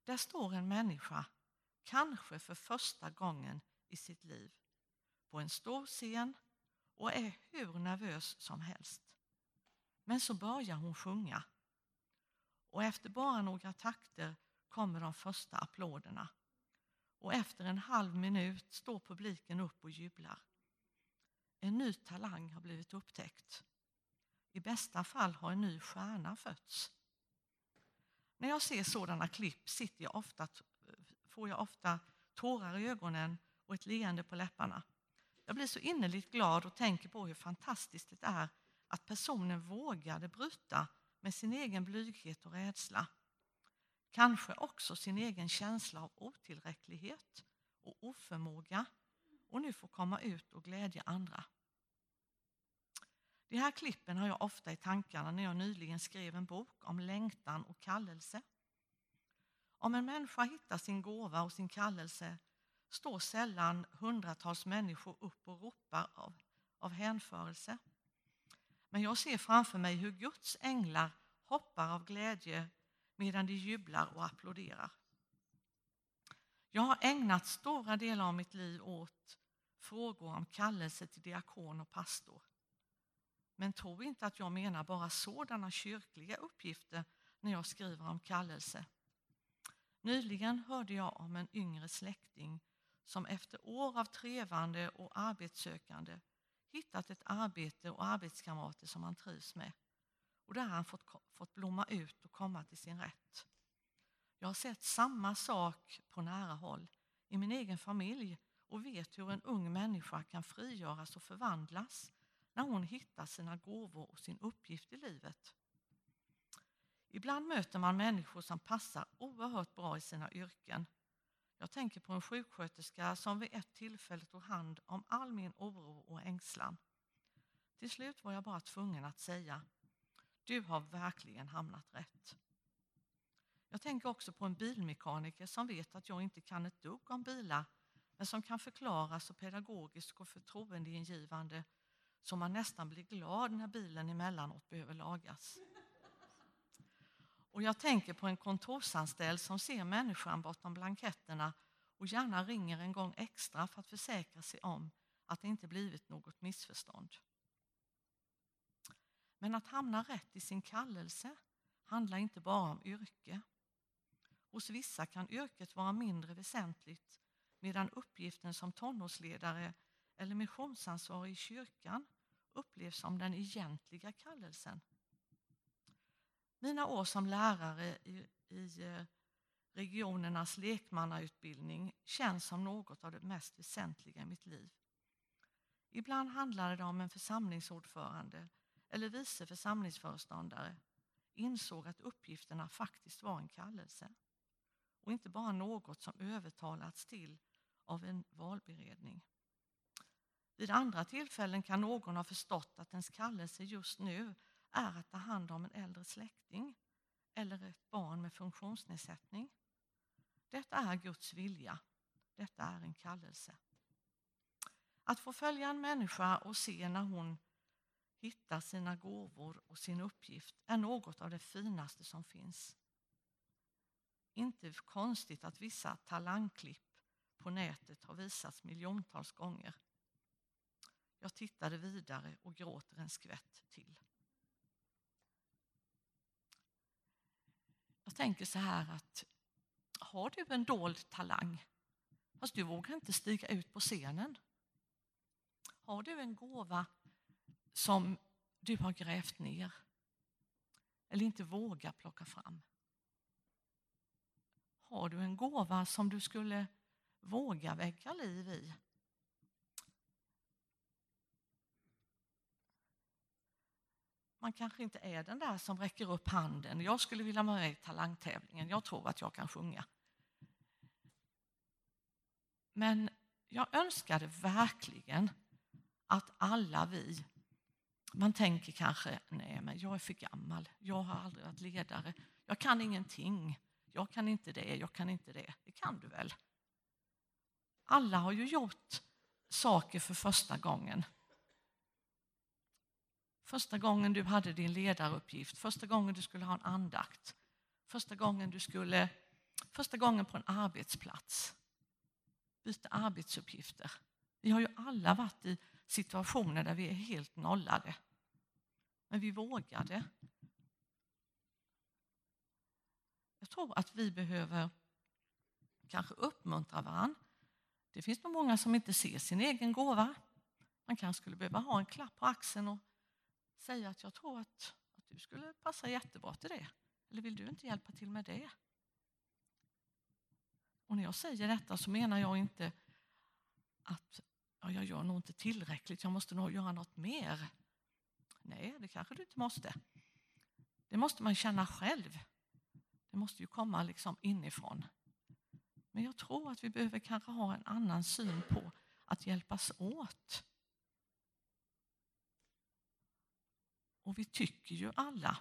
[SPEAKER 6] Där står en människa, kanske för första gången i sitt liv, på en stor scen och är hur nervös som helst. Men så börjar hon sjunga. Och efter bara några takter kommer de första applåderna. Och efter en halv minut står publiken upp och jublar. En ny talang har blivit upptäckt. I bästa fall har en ny stjärna fötts. När jag ser sådana klipp sitter jag ofta, får jag ofta tårar i ögonen och ett leende på läpparna. Jag blir så innerligt glad och tänker på hur fantastiskt det är att personen vågade bryta med sin egen blyghet och rädsla. Kanske också sin egen känsla av otillräcklighet och oförmåga och nu får komma ut och glädja andra. De här klippen har jag ofta i tankarna när jag nyligen skrev en bok om längtan och kallelse. Om en människa hittar sin gåva och sin kallelse står sällan hundratals människor upp och ropar av, av hänförelse. Men jag ser framför mig hur Guds änglar hoppar av glädje medan de jublar och applåderar. Jag har ägnat stora delar av mitt liv åt frågor om kallelse till diakon och pastor. Men tro inte att jag menar bara sådana kyrkliga uppgifter när jag skriver om kallelse. Nyligen hörde jag om en yngre släkting som efter år av trevande och arbetssökande hittat ett arbete och arbetskamrater som han trivs med och där han fått, fått blomma ut och komma till sin rätt. Jag har sett samma sak på nära håll i min egen familj och vet hur en ung människa kan frigöras och förvandlas när hon hittar sina gåvor och sin uppgift i livet. Ibland möter man människor som passar oerhört bra i sina yrken. Jag tänker på en sjuksköterska som vid ett tillfälle tog hand om all min oro och ängslan. Till slut var jag bara tvungen att säga, du har verkligen hamnat rätt. Jag tänker också på en bilmekaniker som vet att jag inte kan ett dugg om bilar men som kan förklara så pedagogiskt och förtroendeingivande så man nästan blir glad när bilen emellanåt behöver lagas. Och jag tänker på en kontorsanställd som ser människan bortom blanketterna och gärna ringer en gång extra för att försäkra sig om att det inte blivit något missförstånd. Men att hamna rätt i sin kallelse handlar inte bara om yrke. Hos vissa kan yrket vara mindre väsentligt medan uppgiften som tonårsledare eller missionsansvarig i kyrkan upplevs som den egentliga kallelsen. Mina år som lärare i, i eh, regionernas lekmannautbildning känns som något av det mest väsentliga i mitt liv. Ibland handlade det om en församlingsordförande eller vice församlingsföreståndare insåg att uppgifterna faktiskt var en kallelse och inte bara något som övertalats till av en valberedning. Vid andra tillfällen kan någon ha förstått att ens kallelse just nu är att ta hand om en äldre släkting eller ett barn med funktionsnedsättning. Detta är Guds vilja. Detta är en kallelse. Att få följa en människa och se när hon hittar sina gåvor och sin uppgift är något av det finaste som finns. Inte konstigt att vissa talangklipp på nätet har visats miljontals gånger. Jag tittade vidare och gråter en skvätt till. Tänker så här att har du en dold talang fast du vågar inte stiga ut på scenen? Har du en gåva som du har grävt ner eller inte vågar plocka fram? Har du en gåva som du skulle våga väcka liv i? Man kanske inte är den där som räcker upp handen. Jag skulle vilja vara med i talangtävlingen. Jag tror att jag kan sjunga. Men jag önskade verkligen att alla vi man tänker kanske, nej men jag är för gammal, jag har aldrig varit ledare, jag kan ingenting, jag kan inte det, jag kan inte det. Det kan du väl? Alla har ju gjort saker för första gången. Första gången du hade din ledaruppgift, första gången du skulle ha en andakt, första gången du skulle, första gången på en arbetsplats, byta arbetsuppgifter. Vi har ju alla varit i situationer där vi är helt nollade. Men vi vågade. Jag tror att vi behöver kanske uppmuntra varandra. Det finns nog många som inte ser sin egen gåva. Man kanske skulle behöva ha en klapp på axeln och säga att jag tror att, att du skulle passa jättebra till det. Eller vill du inte hjälpa till med det? Och när jag säger detta så menar jag inte att ja, jag gör nog inte tillräckligt, jag måste nog göra något mer. Nej, det kanske du inte måste. Det måste man känna själv. Det måste ju komma liksom inifrån. Men jag tror att vi behöver kanske ha en annan syn på att hjälpas åt. Och vi tycker ju alla,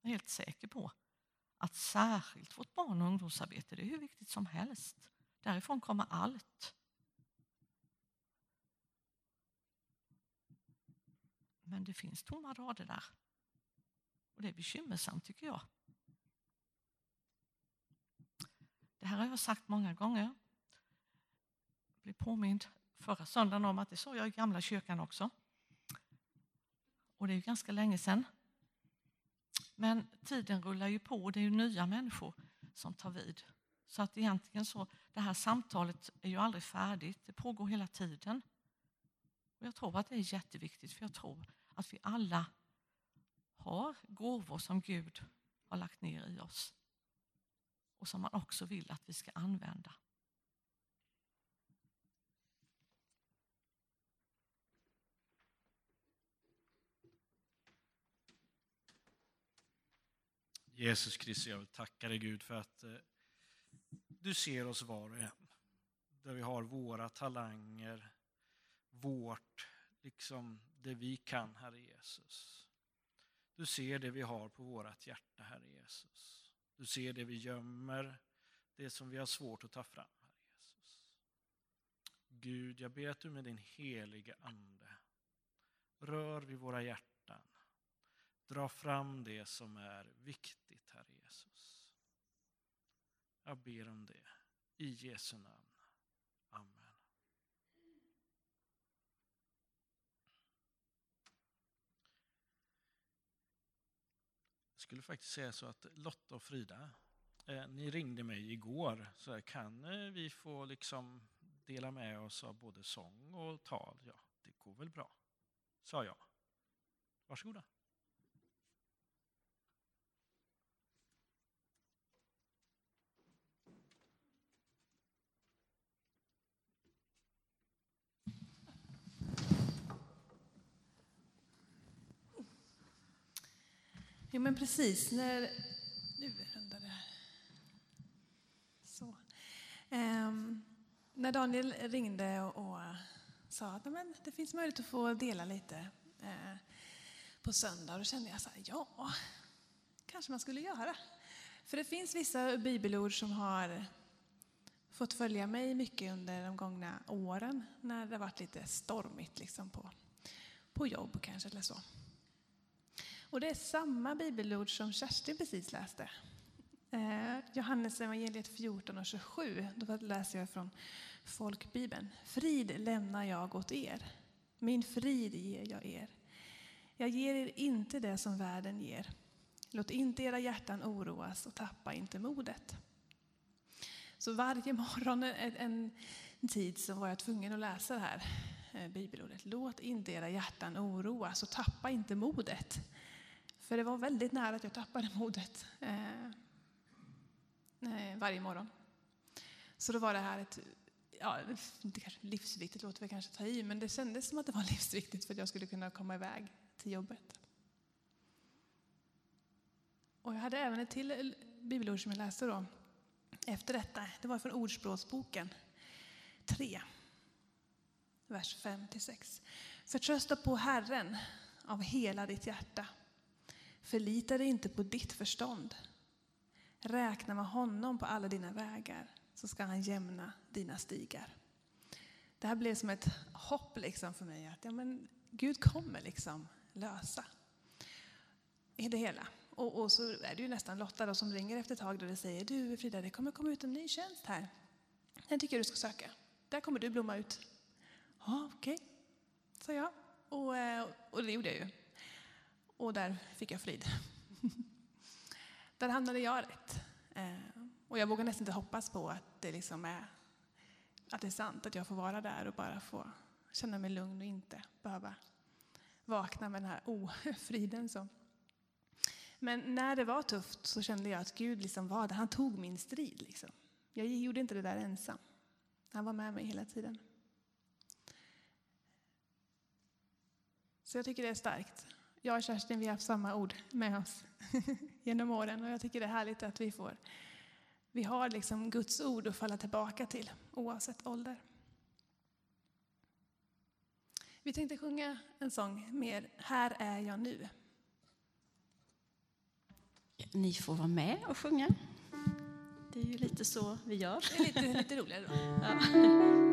[SPEAKER 6] jag är helt säker på, att särskilt vårt barn och ungdomsarbete, det är hur viktigt som helst. Därifrån kommer allt. Men det finns tomma rader där. Och det är bekymmersamt tycker jag. Det här har jag sagt många gånger. Jag blev påmind förra söndagen om att det sa jag i gamla kyrkan också. Och det är ju ganska länge sedan. Men tiden rullar ju på och det är ju nya människor som tar vid. Så att egentligen så, det här samtalet är ju aldrig färdigt, det pågår hela tiden. Och jag tror att det är jätteviktigt för jag tror att vi alla har gåvor som Gud har lagt ner i oss och som man också vill att vi ska använda.
[SPEAKER 1] Jesus Kristus, jag vill tacka dig Gud för att eh, du ser oss var och en. Där vi har våra talanger, vårt, liksom det vi kan, Herre Jesus. Du ser det vi har på vårt hjärta, Herre Jesus. Du ser det vi gömmer, det som vi har svårt att ta fram, Herre Jesus. Gud, jag ber att du med din heliga Ande rör vid våra hjärtan. Dra fram det som är viktigt, Herre Jesus. Jag ber om det. I Jesu namn. Amen. Jag skulle faktiskt säga så att Lotta och Frida, eh, ni ringde mig igår. Så här, kan eh, vi få liksom dela med oss av både sång och tal? Ja, det går väl bra, sa jag. Varsågoda.
[SPEAKER 7] Jo, men precis. När... Nu rundar det här. Så. Um, när Daniel ringde och, och sa att men, det finns möjlighet att få dela lite eh, på söndag, då kände jag så här, ja, kanske man skulle göra. För det finns vissa bibelord som har fått följa mig mycket under de gångna åren när det varit lite stormigt liksom på, på jobb kanske eller så. Och det är samma bibelord som Kerstin precis läste. Eh, Johannes evangeliet 14 och 27, då läser jag från folkbibeln. Frid lämnar jag åt er, min frid ger jag er. Jag ger er inte det som världen ger. Låt inte era hjärtan oroas och tappa inte modet. Så varje morgon en, en, tid så var jag tvungen att läsa det här eh, bibelordet. Låt inte era hjärtan oroas och tappa inte modet. För det var väldigt nära att jag tappade modet eh, eh, varje morgon. Så då var det här ett, ja, inte kanske livsviktigt låter vi kanske ta i, men det kändes som att det var livsviktigt för att jag skulle kunna komma iväg till jobbet. Och jag hade även ett till bibelord som jag läste då efter detta. Det var från Ordspråksboken 3, vers 5-6. Förtrösta på Herren av hela ditt hjärta Förlita dig inte på ditt förstånd. Räkna med honom på alla dina vägar, så ska han jämna dina stigar. Det här blev som ett hopp liksom för mig, att ja, men Gud kommer liksom lösa i det hela. Och, och, så är det ju nästan Lotta då som ringer efter ett tag och säger du Frida, det kommer komma ut en ny tjänst här. Den tycker jag du ska söka. Där kommer du blomma ut. Ja, okej, okay. sa jag. Och, eh, och det gjorde jag ju. Och där fick jag frid. där hamnade jag rätt. Eh, och jag vågar nästan inte hoppas på att det, liksom är, att det är sant, att jag får vara där och bara få känna mig lugn och inte behöva vakna med den här ofriden. Så. Men när det var tufft så kände jag att Gud liksom var där. Han tog min strid. Liksom. Jag gjorde inte det där ensam. Han var med mig hela tiden. Så jag tycker det är starkt. Jag och Kerstin vi har haft samma ord med oss genom åren och jag tycker det är härligt att vi får vi har liksom Guds ord att falla tillbaka till oavsett ålder. Vi tänkte sjunga en sång mer, Här är jag nu.
[SPEAKER 8] Ni får vara med och sjunga. Det är ju lite så vi gör.
[SPEAKER 7] Det är lite, lite roligare då.
[SPEAKER 8] Ja.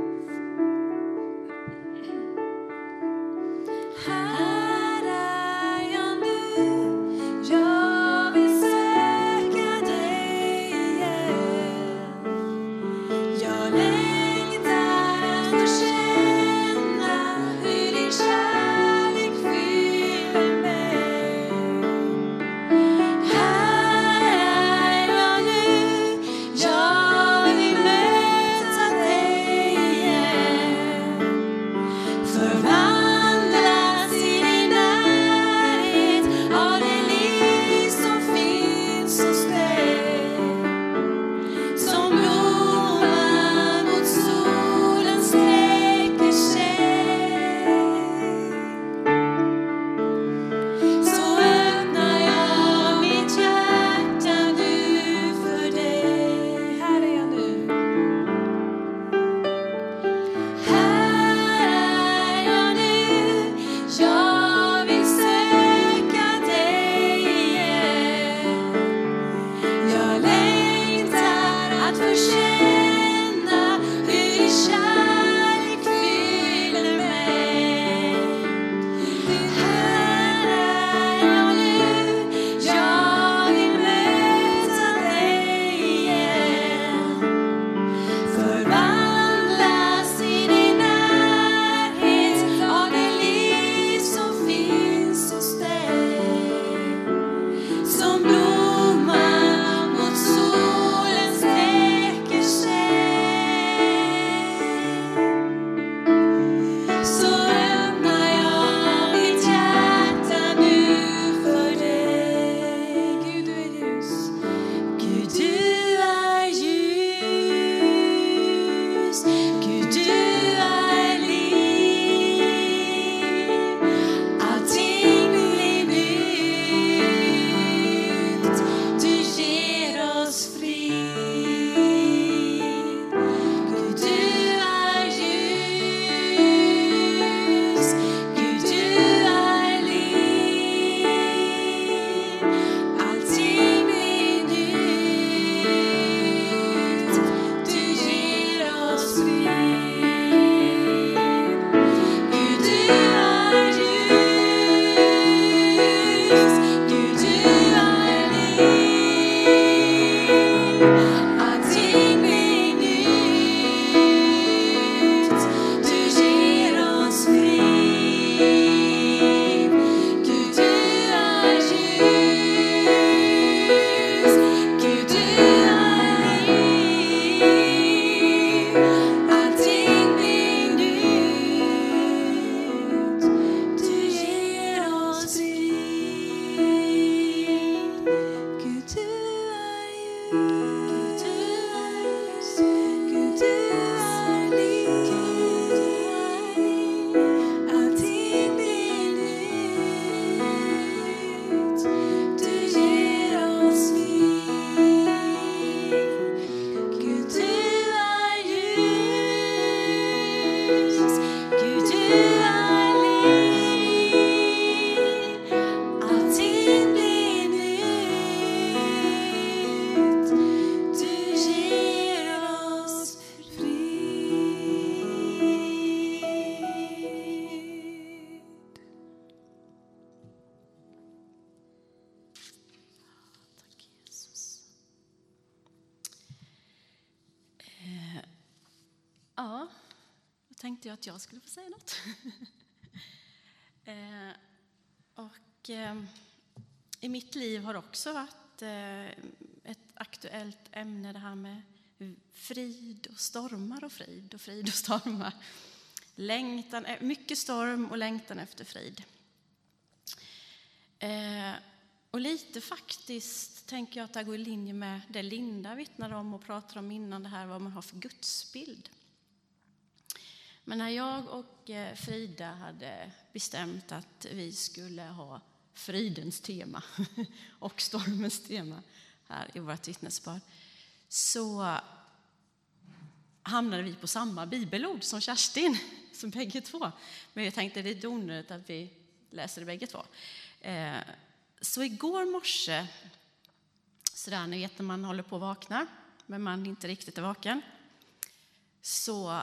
[SPEAKER 9] Liv
[SPEAKER 8] har också varit eh, ett aktuellt ämne det här med frid och stormar och frid och frid och stormar. Längtan, eh, mycket storm och längtan efter frid. Eh,
[SPEAKER 9] och lite faktiskt tänker jag att det går i linje med det Linda vittnade om och pratade om innan, det här vad man har för gudsbild. Men när jag och Frida hade bestämt att vi skulle ha fridens tema och stormens tema här i vårt vittnesbörd så hamnade vi på samma bibelord som Kerstin, som bägge två. Men jag tänkte det är onödigt att vi läser det bägge två. Eh, så igår morse, sådär ni vet när man håller på att vakna, men man inte riktigt är vaken, så,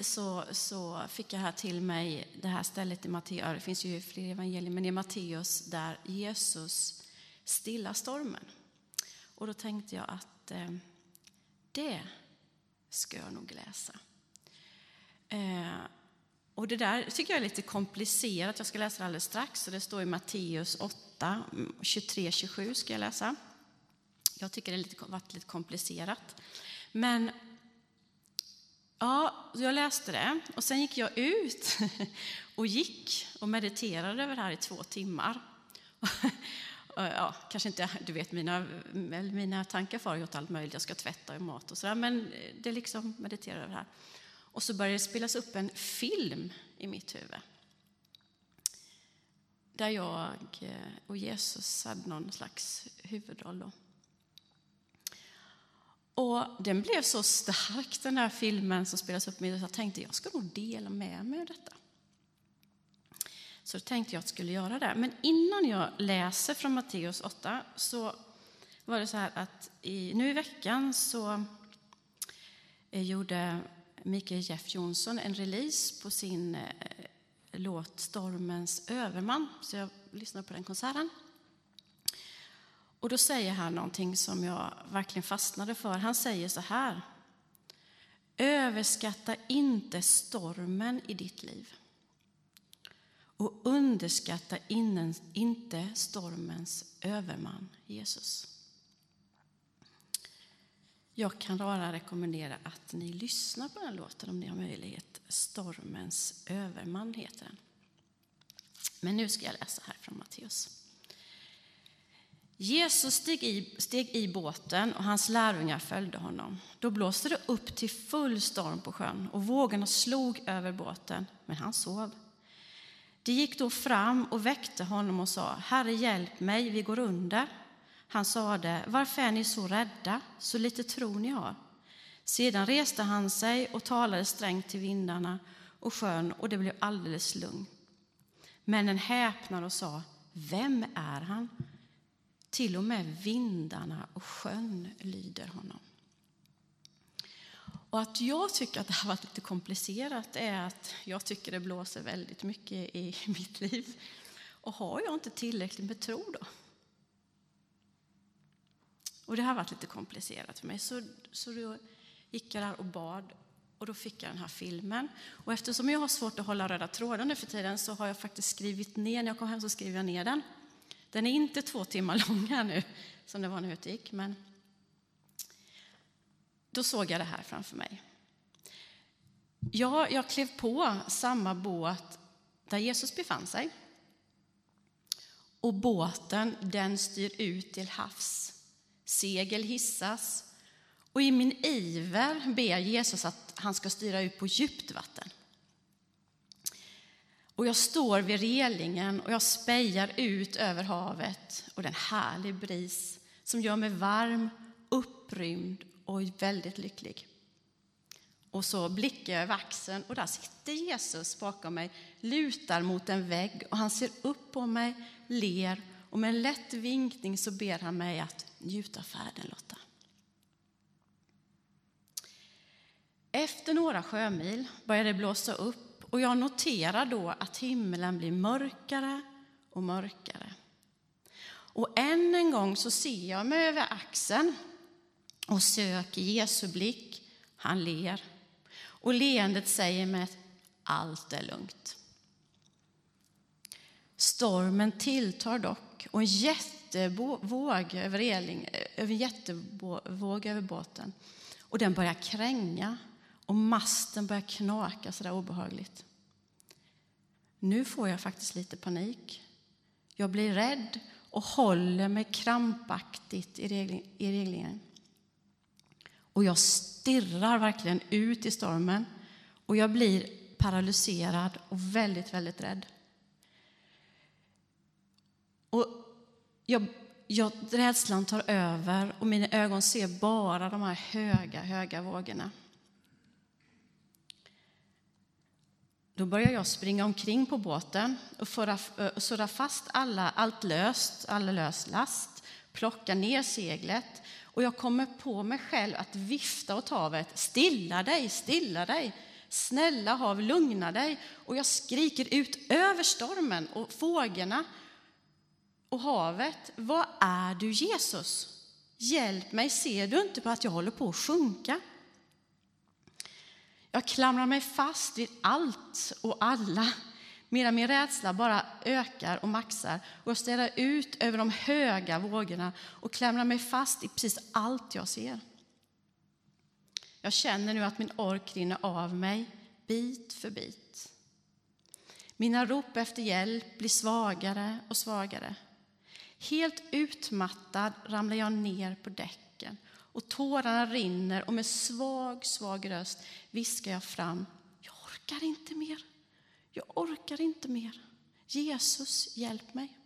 [SPEAKER 9] så, så fick jag här till mig det här stället i Matteus, det finns ju fler evangelier, men i Matteus där Jesus stillar stormen. Och då tänkte jag att eh, det ska jag nog läsa. Eh, och det där tycker jag är lite komplicerat. Jag ska läsa det alldeles strax. det står i Matteus 8, 23-27 ska jag läsa. Jag tycker det har varit lite komplicerat. Men ja, jag läste det och sen gick jag ut och gick och mediterade över det här i två timmar. ja, kanske inte, du vet, mina, mina tankar far åt allt möjligt. Jag ska tvätta och mat och sådär, men det liksom mediterade över det här. Och så började det spelas upp en film i mitt huvud. Där jag och Jesus hade någon slags huvudroll. Då. Och den blev så stark, den där filmen som spelas upp, med jag tänkte jag ska nog dela med mig av detta. Så då tänkte jag att jag skulle göra det. Men innan jag läser från Matteus 8 så var det så här att i, nu i veckan så eh, gjorde Mikael Jeff Johnson en release på sin eh, låt Stormens överman. Så jag lyssnade på den konserten. Och då säger han någonting som jag verkligen fastnade för. Han säger så här. Överskatta inte stormen i ditt liv. Och underskatta inte stormens överman, Jesus. Jag kan bara rekommendera att ni lyssnar på den låten om ni har möjlighet. Stormens överman heter den. Men nu ska jag läsa här från Matteus. Jesus steg i, steg i båten och hans lärjungar följde honom. Då blåste det upp till full storm på sjön och vågorna slog över båten, men han sov. De gick då fram och väckte honom och sa, Herre hjälp mig, vi går under. Han sade, varför är ni så rädda, så lite tro ni har? Sedan reste han sig och talade strängt till vindarna och sjön och det blev alldeles lugnt. Männen häpnade och sa, vem är han? Till och med vindarna och sjön lyder honom. Och att jag tycker att det har varit lite komplicerat är att jag tycker det blåser väldigt mycket i mitt liv. Och har jag inte tillräckligt med tro då? Och det har varit lite komplicerat för mig. Så, så då gick jag där och bad och då fick jag den här filmen. Och eftersom jag har svårt att hålla röda trådar nu för tiden så har jag faktiskt skrivit ner, när jag kom hem så skrev jag ner den. Den är inte två timmar lång här nu, som det var när jag gick, men då såg jag det här framför mig. Ja, jag klev på samma båt där Jesus befann sig. Och båten, den styr ut till havs segel hissas och i min iver ber Jesus att han ska styra ut på djupt vatten. Och jag står vid relingen och jag spejar ut över havet och den härlig bris som gör mig varm, upprymd och väldigt lycklig. Och så blickar jag över axeln och där sitter Jesus bakom mig, lutar mot en vägg och han ser upp på mig, ler och med en lätt vinkning så ber han mig att njuta av färden, Lotta. Efter några sjömil börjar det blåsa upp och jag noterar då att himlen blir mörkare och mörkare. Och än en gång så ser jag mig över axeln och söker Jesu blick. Han ler. Och leendet säger mig att allt är lugnt. Stormen tilltar dock och en jättevåg över, Eling, över, jättevåg över båten. Och den börjar kränga och masten börjar knaka så där obehagligt. Nu får jag faktiskt lite panik. Jag blir rädd och håller mig krampaktigt i, regling, i reglingen. Och jag stirrar verkligen ut i stormen och jag blir paralyserad och väldigt, väldigt rädd. Och jag, jag, rädslan tar över och mina ögon ser bara de här höga, höga vågorna. Då börjar jag springa omkring på båten och eh, surra fast alla, allt löst, all lös last, plocka ner seglet och jag kommer på mig själv att vifta åt havet. Stilla dig, stilla dig! Snälla hav, lugna dig! Och jag skriker ut över stormen och fåglarna och havet. Vad är du, Jesus? Hjälp mig, ser du inte på att jag håller på att sjunka? Jag klamrar mig fast vid allt och alla medan min rädsla bara ökar och maxar och jag ställer ut över de höga vågorna och klamrar mig fast i precis allt jag ser. Jag känner nu att min ork rinner av mig bit för bit. Mina rop efter hjälp blir svagare och svagare. Helt utmattad ramlar jag ner på däcken och tårarna rinner och med svag, svag röst viskar jag fram. Jag orkar inte mer. Jag orkar inte mer. Jesus, hjälp mig.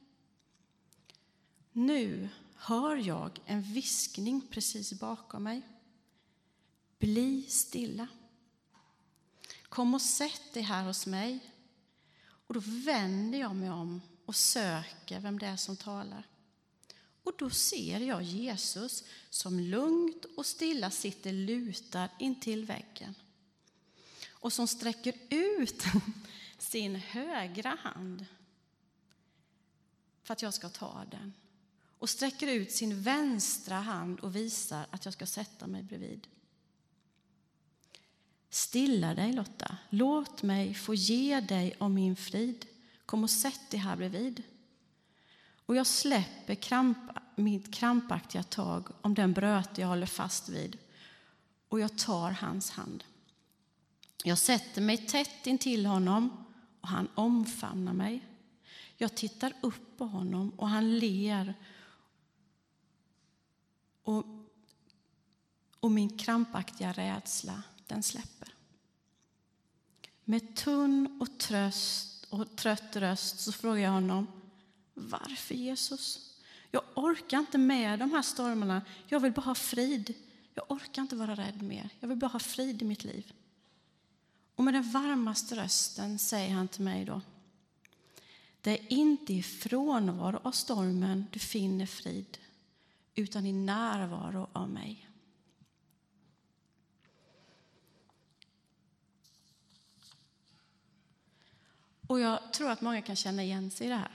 [SPEAKER 9] Nu hör jag en viskning precis bakom mig. Bli stilla. Kom och sätt dig här hos mig. Och då vänder jag mig om och söker vem det är som talar. Och då ser jag Jesus som lugnt och stilla sitter lutad intill väggen och som sträcker ut sin högra hand för att jag ska ta den och sträcker ut sin vänstra hand och visar att jag ska sätta mig bredvid. Stilla dig, Lotta. Låt mig få ge dig om min frid. Kom och sätt dig här bredvid. Och jag släpper kramp, mitt krampaktiga tag om den bröte jag håller fast vid och jag tar hans hand. Jag sätter mig tätt intill honom och han omfamnar mig. Jag tittar upp på honom och han ler och, och min krampaktiga rädsla, den släpper. Med tunn och, tröst och trött röst så frågar jag honom varför Jesus? Jag orkar inte med de här stormarna. Jag vill bara ha frid. Jag orkar inte vara rädd mer. Jag vill bara ha frid i mitt liv. Och med den varmaste rösten säger han till mig då. Det är inte i frånvaro av stormen du finner frid, utan i närvaro av mig. Och jag tror att många kan känna igen sig i det här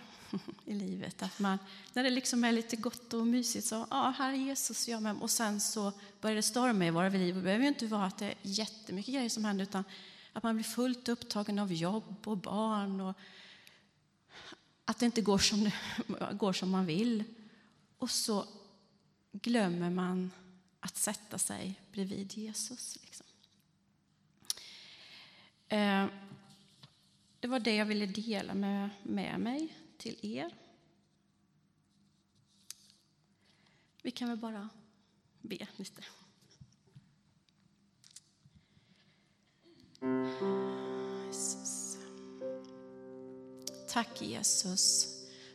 [SPEAKER 9] i livet. Att man, när det liksom är lite gott och mysigt så, ja, ah, här är Jesus, jag med. Och sen så börjar det storma i våra liv. Det behöver ju inte vara att det är jättemycket grejer som händer, utan att man blir fullt upptagen av jobb och barn och att det inte går som, det, går som man vill. Och så glömmer man att sätta sig bredvid Jesus. Liksom. Eh, det var det jag ville dela med, med mig till er. Vi kan väl bara be lite. Jesus. Tack Jesus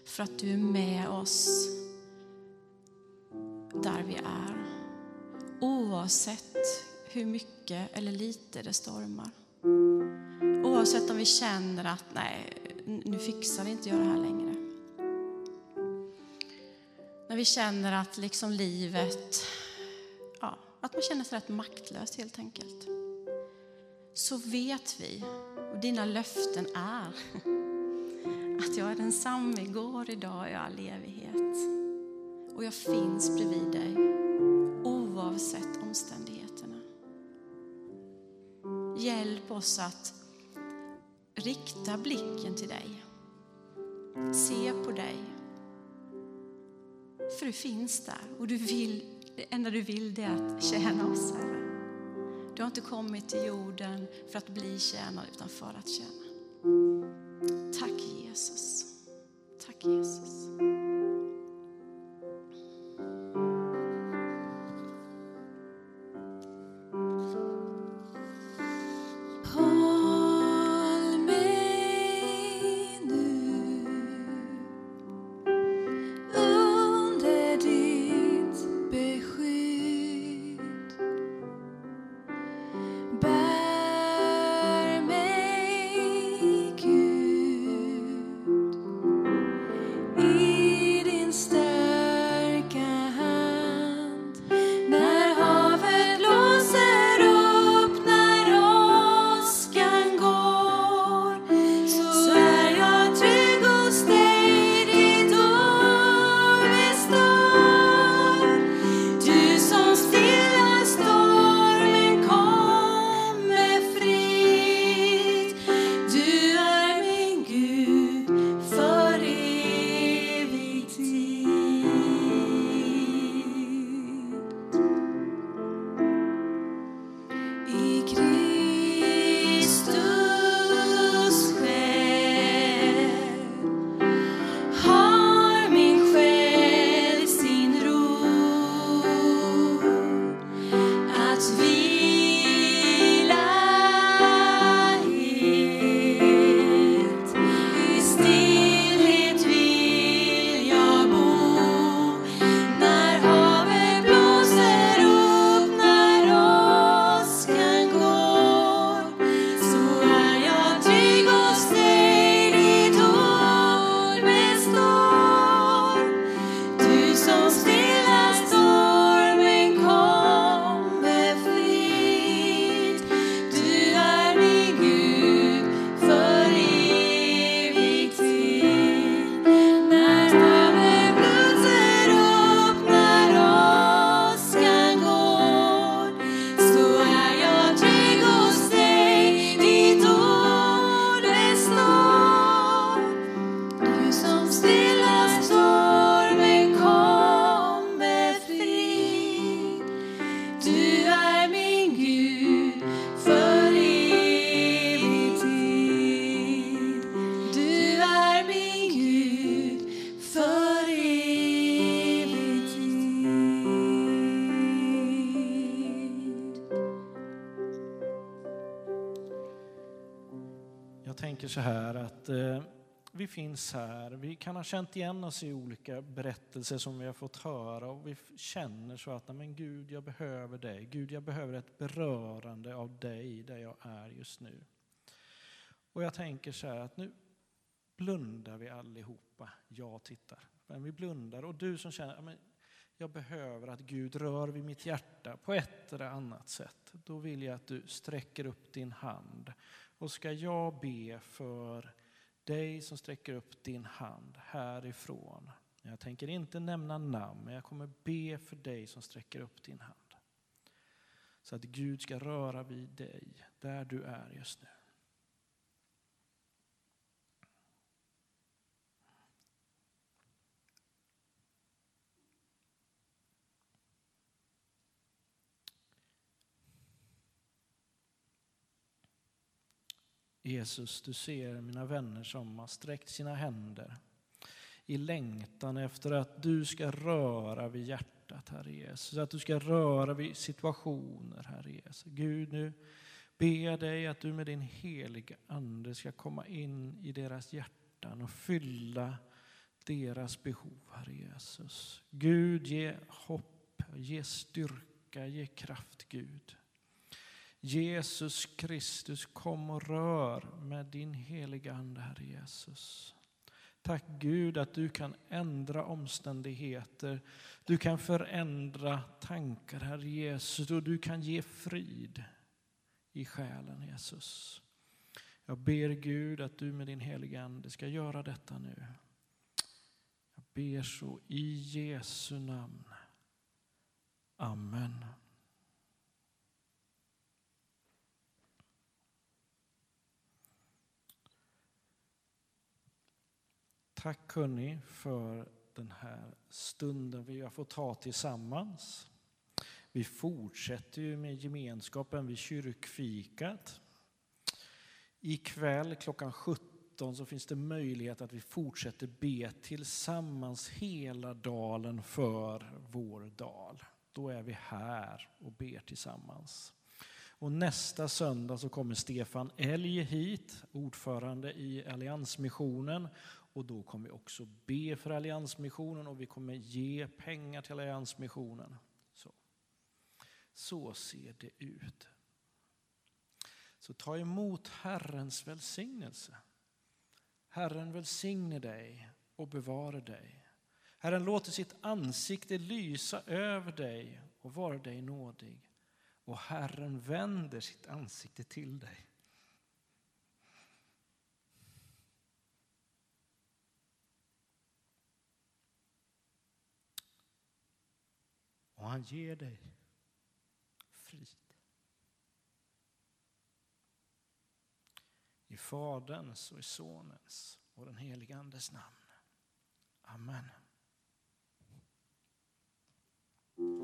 [SPEAKER 9] för att du är med oss där vi är. Oavsett hur mycket eller lite det stormar. Oavsett om vi känner att nej, nu fixar inte jag det här längre. När vi känner att liksom livet, ja, att man känner sig rätt maktlös helt enkelt. Så vet vi, och dina löften är, att jag är densamma igår, idag och i all evighet. Och jag finns bredvid dig oavsett omständigheterna. Hjälp oss att rikta blicken till dig. Se på dig. För du finns där och du vill, det enda du vill det är att tjäna oss, Herre. Du har inte kommit till jorden för att bli tjänad utan för att tjäna. Tack Jesus. Tack Jesus.
[SPEAKER 1] Så här att eh, vi finns här, vi kan ha känt igen oss i olika berättelser som vi har fått höra och vi känner så att, men Gud, jag behöver dig. Gud, jag behöver ett berörande av dig där jag är just nu. Och jag tänker så här att nu blundar vi allihopa. Jag tittar. Men vi blundar och du som känner, men jag behöver att Gud rör vid mitt hjärta på ett eller annat sätt. Då vill jag att du sträcker upp din hand. Och ska jag be för dig som sträcker upp din hand härifrån. Jag tänker inte nämna namn, men jag kommer be för dig som sträcker upp din hand. Så att Gud ska röra vid dig där du är just nu. Jesus, du ser mina vänner som har sträckt sina händer i längtan efter att du ska röra vid hjärtat, Herre Jesus. Att du ska röra vid situationer, Herre Jesus. Gud, nu ber jag dig att du med din heliga Ande ska komma in i deras hjärtan och fylla deras behov, Herre Jesus. Gud, ge hopp, ge styrka, ge kraft, Gud. Jesus Kristus, kom och rör med din heliga Ande, Herre Jesus. Tack Gud att du kan ändra omständigheter. Du kan förändra tankar, Herre Jesus, och du kan ge frid i själen, Jesus. Jag ber Gud att du med din heliga Ande ska göra detta nu. Jag ber så i Jesu namn. Amen. Tack hörni för den här stunden vi har fått ta tillsammans. Vi fortsätter ju med gemenskapen vid kyrkfikat. Ikväll klockan 17 så finns det möjlighet att vi fortsätter be tillsammans hela dalen för vår dal. Då är vi här och ber tillsammans. Och nästa söndag så kommer Stefan Elg hit, ordförande i Alliansmissionen. Och då kommer vi också be för Alliansmissionen och vi kommer ge pengar till Alliansmissionen. Så, så ser det ut. Så ta emot Herrens välsignelse. Herren välsigne dig och bevara dig. Herren låter sitt ansikte lysa över dig och vara dig nådig. Och Herren vänder sitt ansikte till dig. Och han ger dig frid. I Faderns och i Sonens och den helige Andes namn. Amen.